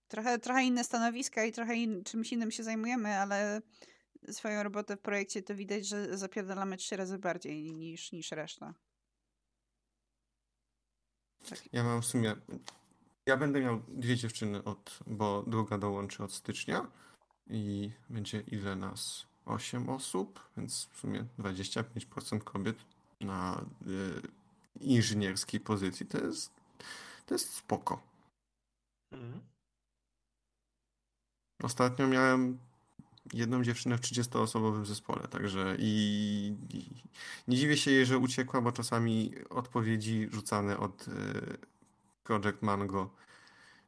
[SPEAKER 2] Trochę, trochę inne stanowiska i trochę in, czymś innym się zajmujemy, ale swoją robotę w projekcie to widać, że zapierdalamy trzy razy bardziej niż, niż reszta.
[SPEAKER 3] Ja mam w sumie Ja będę miał dwie dziewczyny od, bo druga dołączy od stycznia i będzie ile nas? 8 osób, więc w sumie 25% kobiet na y, inżynierskiej pozycji. To jest, to jest spoko.
[SPEAKER 1] Mhm.
[SPEAKER 3] Ostatnio miałem jedną dziewczynę w 30-osobowym zespole, także i, i nie dziwię się jej, że uciekła, bo czasami odpowiedzi rzucane od y, Project Mango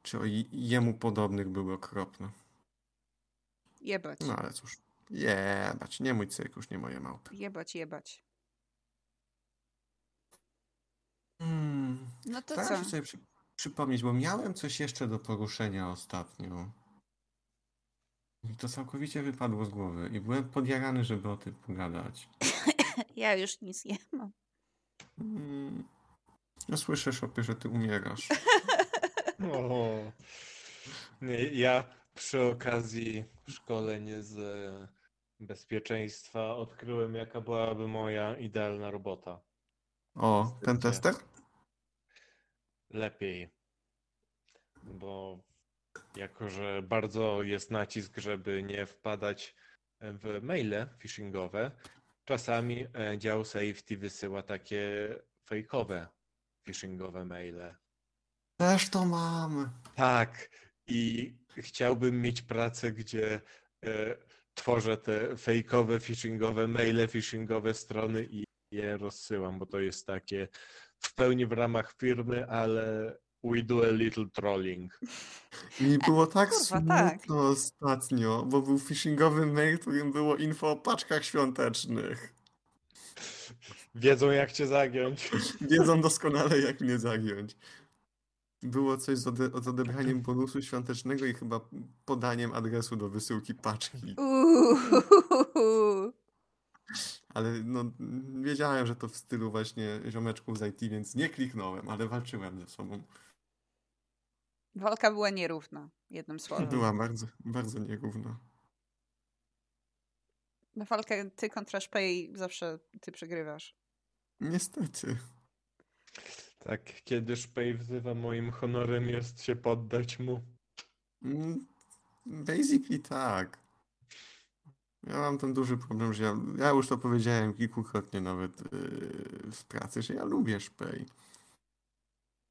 [SPEAKER 3] czy o jemu podobnych były okropne.
[SPEAKER 2] Jebać.
[SPEAKER 3] No ale cóż, jebać, nie mój cyrkusz, nie moje małpy.
[SPEAKER 2] Jebać, jebać.
[SPEAKER 3] Hmm.
[SPEAKER 2] No to
[SPEAKER 3] Staram
[SPEAKER 2] co?
[SPEAKER 3] się sobie przy, przypomnieć, bo miałem coś jeszcze do poruszenia ostatnio. I to całkowicie wypadło z głowy i byłem podjarany, żeby o tym pogadać.
[SPEAKER 2] Ja już nic nie mam.
[SPEAKER 3] Mm. Ja słyszę, Szopie, że ty umierasz.
[SPEAKER 1] O. Nie, ja przy okazji szkoleń z e, bezpieczeństwa odkryłem, jaka byłaby moja idealna robota.
[SPEAKER 3] O, ten tester?
[SPEAKER 1] Lepiej. Bo jako, że bardzo jest nacisk, żeby nie wpadać w maile phishingowe, czasami e, dział safety wysyła takie fejkowe phishingowe maile.
[SPEAKER 3] Też to mam.
[SPEAKER 1] Tak, i chciałbym mieć pracę, gdzie e, tworzę te fejkowe, phishingowe maile, phishingowe strony i je rozsyłam, bo to jest takie w pełni w ramach firmy, ale we do a little trolling.
[SPEAKER 3] Mi było tak
[SPEAKER 2] Kurwa,
[SPEAKER 3] smutno
[SPEAKER 2] tak.
[SPEAKER 3] ostatnio, bo był phishingowy mail, w którym było info o paczkach świątecznych.
[SPEAKER 1] Wiedzą jak cię zagiąć.
[SPEAKER 3] Wiedzą doskonale, jak mnie zagiąć. Było coś z, ode- z odebraniem bonusu świątecznego i chyba podaniem adresu do wysyłki paczki.
[SPEAKER 2] Uuu.
[SPEAKER 3] Ale no, wiedziałem, że to w stylu właśnie ziomeczków z IT, więc nie kliknąłem, ale walczyłem ze sobą.
[SPEAKER 2] Walka była nierówna, jednym słowem.
[SPEAKER 3] Była bardzo, bardzo nierówna.
[SPEAKER 2] Na walkę ty kontra Szpej zawsze ty przegrywasz.
[SPEAKER 3] Niestety.
[SPEAKER 1] Tak, kiedy Szpej wzywa, moim honorem jest się poddać mu.
[SPEAKER 3] Mm, Basically tak. Ja mam ten duży problem, że ja, ja już to powiedziałem kilkukrotnie nawet yy, w pracy, że ja lubię szpej.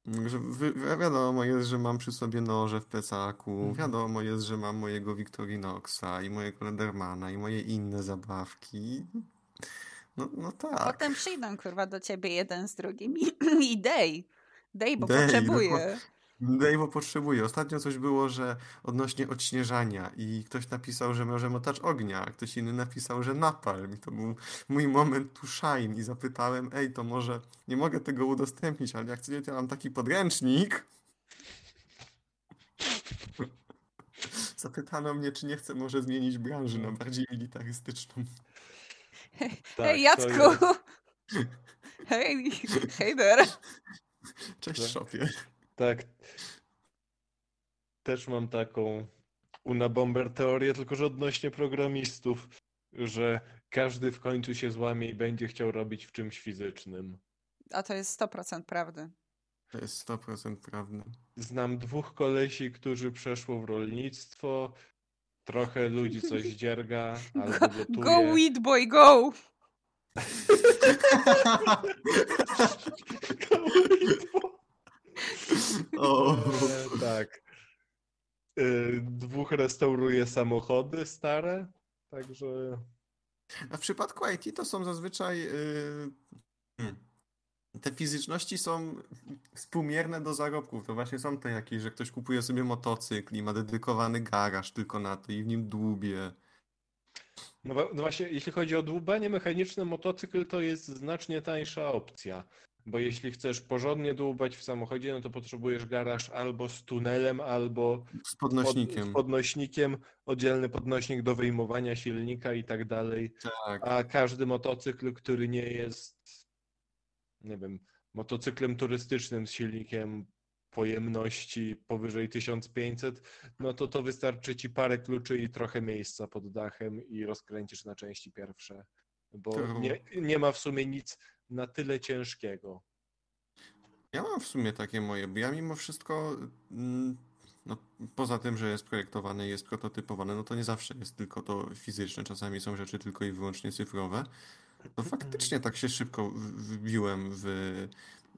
[SPEAKER 3] Że wi- wi- wiadomo jest, że mam przy sobie noże w plecaku,
[SPEAKER 1] Mhm.
[SPEAKER 3] wiadomo jest, że mam mojego Victorinoxa i mojego Ledermana i moje inne zabawki. No, no tak.
[SPEAKER 2] Potem przyjdą kurwa do ciebie jeden z drugim i, i dej. Dej, bo
[SPEAKER 3] Dej,
[SPEAKER 2] potrzebuje.
[SPEAKER 3] Dave potrzebuje. Ostatnio coś było, że odnośnie odśnieżania i ktoś napisał, że może motacz ognia, a ktoś inny napisał, że napalm. I to był mój moment to shine i zapytałem, ej, to może nie mogę tego udostępnić, ale jak chcecie, to ja mam taki podręcznik. Zapytano mnie, czy nie chcę może zmienić branży na bardziej militarystyczną.
[SPEAKER 1] Tak,
[SPEAKER 2] Hej Jacku! Hej, hej there!
[SPEAKER 3] Cześć,
[SPEAKER 1] Tak.
[SPEAKER 3] szopie.
[SPEAKER 1] Tak. Też mam taką Una Bomber teorię, tylko że odnośnie programistów, że każdy w końcu się złamie i będzie chciał robić w czymś fizycznym.
[SPEAKER 2] A to jest 100% prawdy.
[SPEAKER 3] To jest 100% prawda.
[SPEAKER 1] Znam dwóch kolesi, którzy przeszło w rolnictwo. Trochę ludzi coś dzierga albo gotuje.
[SPEAKER 2] Go weed boy, go!
[SPEAKER 3] o,
[SPEAKER 1] E, tak. E, Dwóch restauruje samochody stare, także
[SPEAKER 3] A w przypadku IT to są zazwyczaj. Yy, hmm, te fizyczności są współmierne do zarobków. To właśnie są te jakieś, że ktoś kupuje sobie motocykl i ma dedykowany garaż tylko na to i w nim dłubie.
[SPEAKER 1] No, no właśnie, jeśli chodzi o dłubanie mechaniczne, motocykl to jest znacznie tańsza opcja. Bo jeśli chcesz porządnie dłubać w samochodzie, no to potrzebujesz garaż albo z tunelem, albo
[SPEAKER 3] Z
[SPEAKER 1] pod,
[SPEAKER 3] podnośnikiem.
[SPEAKER 1] z podnośnikiem, oddzielny podnośnik do wyjmowania silnika i tak dalej.
[SPEAKER 3] Tak.
[SPEAKER 1] A każdy motocykl, który nie jest, nie wiem, motocyklem turystycznym z silnikiem pojemności powyżej 1500, no to to wystarczy ci parę kluczy i trochę miejsca pod dachem i rozkręcisz na części pierwsze. Bo nie, nie ma w sumie nic na tyle ciężkiego.
[SPEAKER 3] Ja mam w sumie takie moje, bo ja mimo wszystko, mm, no, poza tym, że jest projektowane i jest prototypowane, no to nie zawsze jest tylko to fizyczne, czasami są rzeczy tylko i wyłącznie cyfrowe. To faktycznie tak się szybko wbiłem w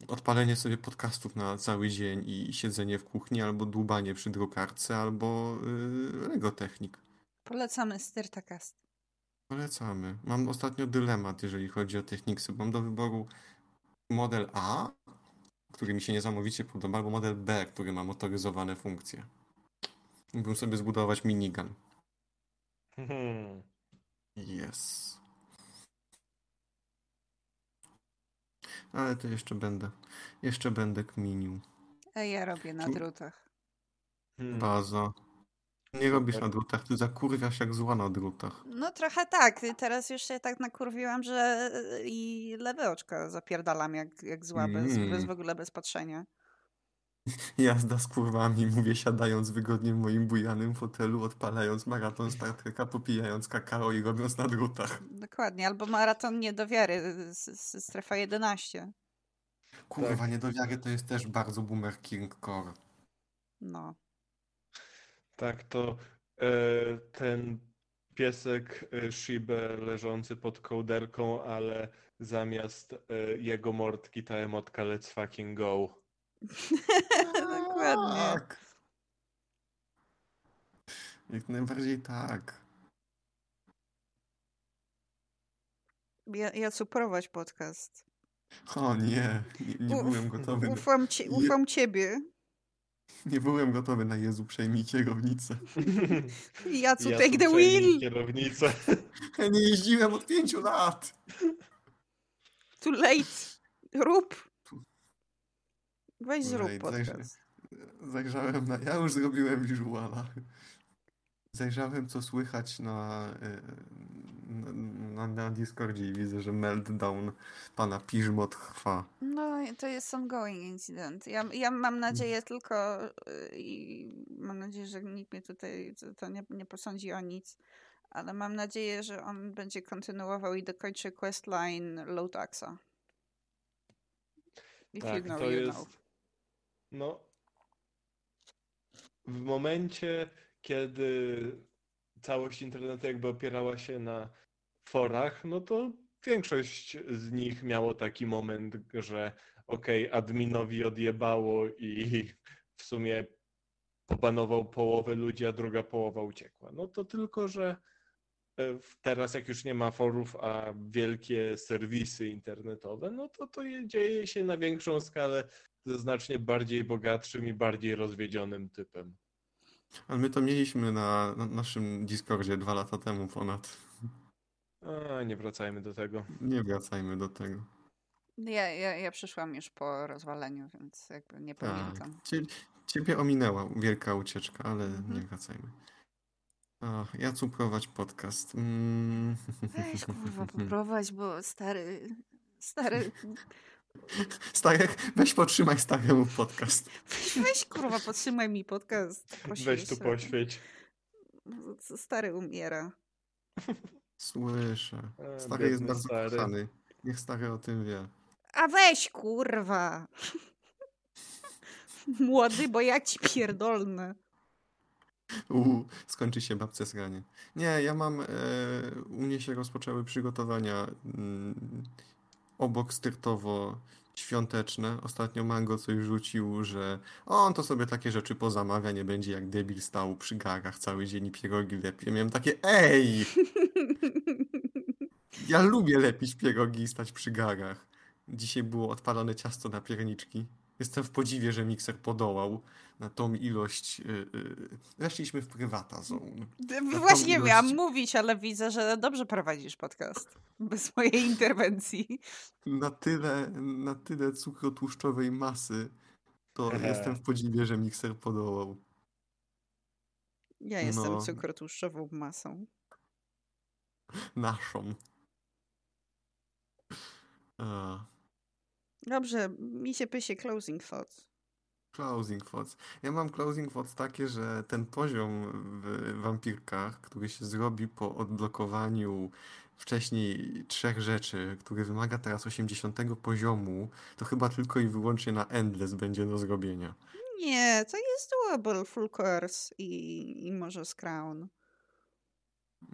[SPEAKER 3] odpalenie sobie podcastów na cały dzień i siedzenie w kuchni, albo dłubanie przy drukarce, albo yy, Lego Technik.
[SPEAKER 2] Polecamy Styrtakast.
[SPEAKER 3] Polecamy. Mam ostatnio dylemat, jeżeli chodzi o Technicsy. Mam do wyboru model A, który mi się niesamowicie podoba, albo model B, który ma motoryzowane funkcje. Mógłbym sobie zbudować minigun.
[SPEAKER 1] Hmm.
[SPEAKER 3] Yes. Ale to jeszcze będę. Jeszcze będę kminił.
[SPEAKER 2] A ja robię na drutach.
[SPEAKER 1] Hmm.
[SPEAKER 3] Baza. Nie robisz na drutach, ty zakurwiasz jak zła na drutach.
[SPEAKER 2] No trochę tak. Teraz już się tak nakurwiłam, że i lewe oczko zapierdalam jak, jak zła, bez,
[SPEAKER 3] Mm.
[SPEAKER 2] bez w ogóle bez patrzenia.
[SPEAKER 3] Jazda z kurwami, mówię siadając wygodnie w moim bujanym fotelu, odpalając maraton Star Treka, popijając kakao i robiąc na drutach.
[SPEAKER 2] Dokładnie. Albo maraton niedowiary z, z strefa 11.
[SPEAKER 3] Kurwa,
[SPEAKER 1] Tak.
[SPEAKER 3] niedowiary to jest też bardzo boomer king core.
[SPEAKER 2] No.
[SPEAKER 1] Tak, to e, ten piesek e, Shibę leżący pod kołderką, ale zamiast e, jego mordki ta emotka let's fucking go.
[SPEAKER 2] Dokładnie.
[SPEAKER 3] Tak. Jak najbardziej tak.
[SPEAKER 2] Ja, ja prowadź podcast.
[SPEAKER 3] O nie, nie, nie
[SPEAKER 2] Uf,
[SPEAKER 3] byłem gotowy.
[SPEAKER 2] Ufam, ci, ufam ciebie.
[SPEAKER 3] Nie byłem gotowy na Jezu, przejmij kierownicę.
[SPEAKER 2] Jacu,
[SPEAKER 1] Ja
[SPEAKER 2] take
[SPEAKER 1] tu
[SPEAKER 2] the
[SPEAKER 1] przejmij
[SPEAKER 2] wheel!
[SPEAKER 1] Kierownicę.
[SPEAKER 3] Ja nie jeździłem od pięciu lat.
[SPEAKER 2] Too late. Rób. Weź zrób
[SPEAKER 3] Right, zajrzę-
[SPEAKER 2] podcast.
[SPEAKER 3] Zajrzałem na. Ja już zrobiłem visuala. Zajrzałem, co słychać na, y, na, na, Discordzie i widzę, że meltdown pana Piżmo trwa.
[SPEAKER 2] No, to jest ongoing incydent. Ja, ja mam nadzieję tylko y, i mam nadzieję, że nikt mnie tutaj to- to nie, nie posądzi o nic, ale mam nadzieję, że on będzie kontynuował i dokończy questline Lotaxa. If you
[SPEAKER 1] Tak,
[SPEAKER 2] know,
[SPEAKER 1] to
[SPEAKER 2] you
[SPEAKER 1] jest.
[SPEAKER 2] know.
[SPEAKER 1] No. W momencie, kiedy całość internetu jakby opierała się na forach, no to większość z nich miało taki moment, że okej, adminowi odjebało i w sumie popanował połowę ludzi, a druga połowa uciekła. No to tylko, że e, teraz jak już nie ma forów, a wielkie serwisy internetowe, no to to je- dzieje się na większą skalę ze znacznie bardziej bogatszym i bardziej rozwiedzionym typem.
[SPEAKER 3] Ale my to mieliśmy na, na naszym Discordzie dwa lata temu ponad.
[SPEAKER 1] A, nie wracajmy do tego.
[SPEAKER 3] Nie wracajmy do tego.
[SPEAKER 2] Ja, ja, ja przyszłam już po rozwaleniu, więc jakby nie
[SPEAKER 3] Tak.
[SPEAKER 2] pamiętam.
[SPEAKER 3] Cie, ciebie ominęła wielka ucieczka, ale
[SPEAKER 2] Mhm.
[SPEAKER 3] nie wracajmy. O, ja tu prowadź podcast. Mm.
[SPEAKER 2] Weź kurwa poprowadź, bo stary, stary,
[SPEAKER 3] Starek, weź potrzymaj staremu podcast.
[SPEAKER 2] weź, weź kurwa podtrzymaj mi podcast.
[SPEAKER 1] Weź tu poświeć.
[SPEAKER 2] Stary umiera.
[SPEAKER 3] Słyszę.
[SPEAKER 1] A,
[SPEAKER 3] Stary jest
[SPEAKER 1] biedny
[SPEAKER 3] bardzo
[SPEAKER 1] stary.
[SPEAKER 3] kochany. Niech stary o tym wie.
[SPEAKER 2] A weź kurwa. Młody, bo ja ci pierdolnę.
[SPEAKER 3] Uuu, skończy się babce sranie. Nie, ja mam. E, u mnie się rozpoczęły przygotowania mm, obok styrtowo świąteczne. Ostatnio Mango coś rzucił, że on to sobie takie rzeczy pozamawia, nie będzie jak debil stał przy garach cały dzień i pierogi lepi. Ja miałem takie, ej! Ja lubię lepić pierogi i stać przy garach. Dzisiaj było odpalone ciasto na pierniczki. Jestem w podziwie, że mikser podołał na tą ilość. Yy, yy. Weszliśmy w prywata zone.
[SPEAKER 2] Właśnie
[SPEAKER 3] ilość-
[SPEAKER 2] miałam mówić, ale widzę, że dobrze prowadzisz podcast. Bez mojej interwencji.
[SPEAKER 3] Na tyle, na tyle cukrotłuszczowej masy, to
[SPEAKER 1] Hehe.
[SPEAKER 3] jestem w podziwie, że mikser podołał.
[SPEAKER 2] Ja jestem
[SPEAKER 3] No.
[SPEAKER 2] cukrotłuszczową masą.
[SPEAKER 3] Naszą. A,
[SPEAKER 2] Dobrze, mi się pysie closing thoughts.
[SPEAKER 3] closing thoughts. Ja mam closing thoughts takie, że ten poziom w wampirkach, który się zrobi po odblokowaniu wcześniej trzech rzeczy, który wymaga teraz 80 poziomu, to chyba tylko i wyłącznie na Endless będzie do zrobienia.
[SPEAKER 2] Nie, to jest doable full course i, i może z Crown.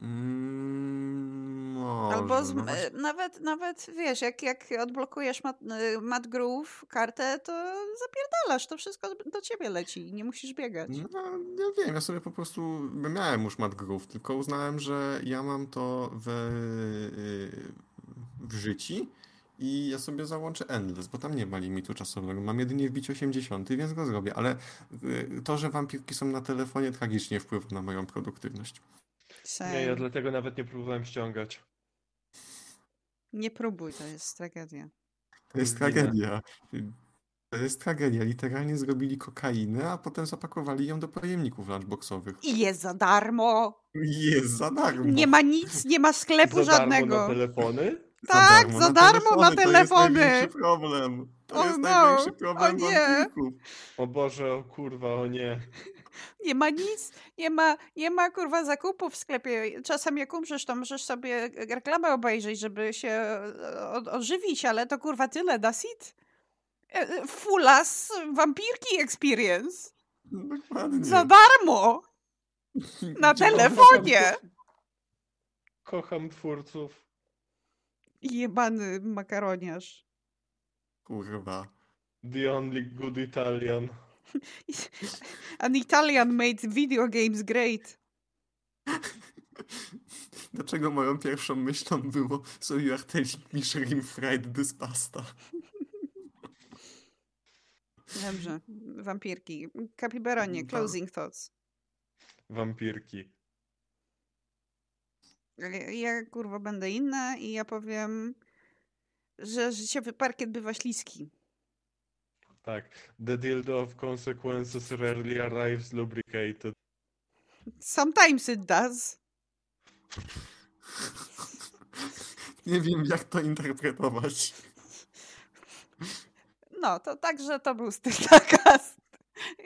[SPEAKER 3] Mm, może,
[SPEAKER 2] Albo z,
[SPEAKER 3] no
[SPEAKER 2] e, nawet, nawet wiesz, jak, jak odblokujesz Mat, e, Matt Groove kartę, to zapierdalasz, to wszystko do ciebie leci, nie musisz biegać.
[SPEAKER 3] No, ja wiem, ja sobie po prostu miałem już Mad Groove, tylko uznałem, że ja mam to w, w życiu i ja sobie załączę Endless, bo tam nie ma limitu czasowego. Mam jedynie wbić 80, więc go zrobię, ale to, że wampirki są na telefonie tragicznie wpływa na moją produktywność.
[SPEAKER 1] Nie, ja
[SPEAKER 2] Same.
[SPEAKER 1] dlatego nawet nie próbowałem ściągać.
[SPEAKER 2] Nie próbuj, to jest tragedia.
[SPEAKER 3] To jest tragedia. To jest tragedia. Literalnie zrobili kokainę, a potem zapakowali ją do pojemników lunchboxowych.
[SPEAKER 2] I jest za darmo.
[SPEAKER 3] Jest za darmo.
[SPEAKER 2] Nie ma nic, nie ma sklepu
[SPEAKER 1] Za darmo
[SPEAKER 2] żadnego.
[SPEAKER 1] na telefony?
[SPEAKER 2] Tak, za darmo na
[SPEAKER 3] To jest
[SPEAKER 2] telefony.
[SPEAKER 3] największy problem. To
[SPEAKER 2] O
[SPEAKER 3] jest
[SPEAKER 2] no,
[SPEAKER 3] największy
[SPEAKER 2] o
[SPEAKER 3] problem
[SPEAKER 2] nie.
[SPEAKER 3] wampirków.
[SPEAKER 1] O Boże, o kurwa, o nie.
[SPEAKER 2] Nie ma nic, nie ma, nie ma kurwa zakupów w sklepie. Czasem jak umrzesz, to możesz sobie reklamę obejrzeć, żeby się e, ożywić, ale to kurwa tyle, that's it. E, e, Fulas Vampirki Experience.
[SPEAKER 3] Dokładnie.
[SPEAKER 2] Za darmo! Na telefonie!
[SPEAKER 1] Kocham twórców.
[SPEAKER 2] Jebany makaroniarz.
[SPEAKER 3] Kurwa.
[SPEAKER 1] The only good Italian.
[SPEAKER 2] An Italian made video games great.
[SPEAKER 3] Dlaczego moją pierwszą myślą było So you are telling me fried this pasta?
[SPEAKER 2] Dobrze, wampirki. Kapibaronie,
[SPEAKER 3] Ba-
[SPEAKER 2] closing thoughts.
[SPEAKER 1] Wampirki.
[SPEAKER 2] Ja, ja kurwa będę inna i ja powiem, że życiowy parkiet bywa śliski.
[SPEAKER 1] Tak. The dildo of consequences rarely arrives lubricated.
[SPEAKER 2] Sometimes it does.
[SPEAKER 3] Nie wiem, jak to interpretować.
[SPEAKER 2] No, to także to był Styrtakast.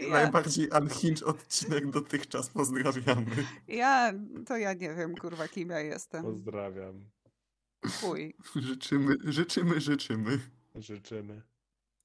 [SPEAKER 2] Ja,
[SPEAKER 3] Najbardziej unhinged odcinek dotychczas. Pozdrawiamy.
[SPEAKER 2] ja, to ja nie wiem, kurwa, kim ja jestem.
[SPEAKER 1] Pozdrawiam.
[SPEAKER 2] Chuj.
[SPEAKER 3] Życzymy, życzymy, życzymy.
[SPEAKER 1] Życzymy.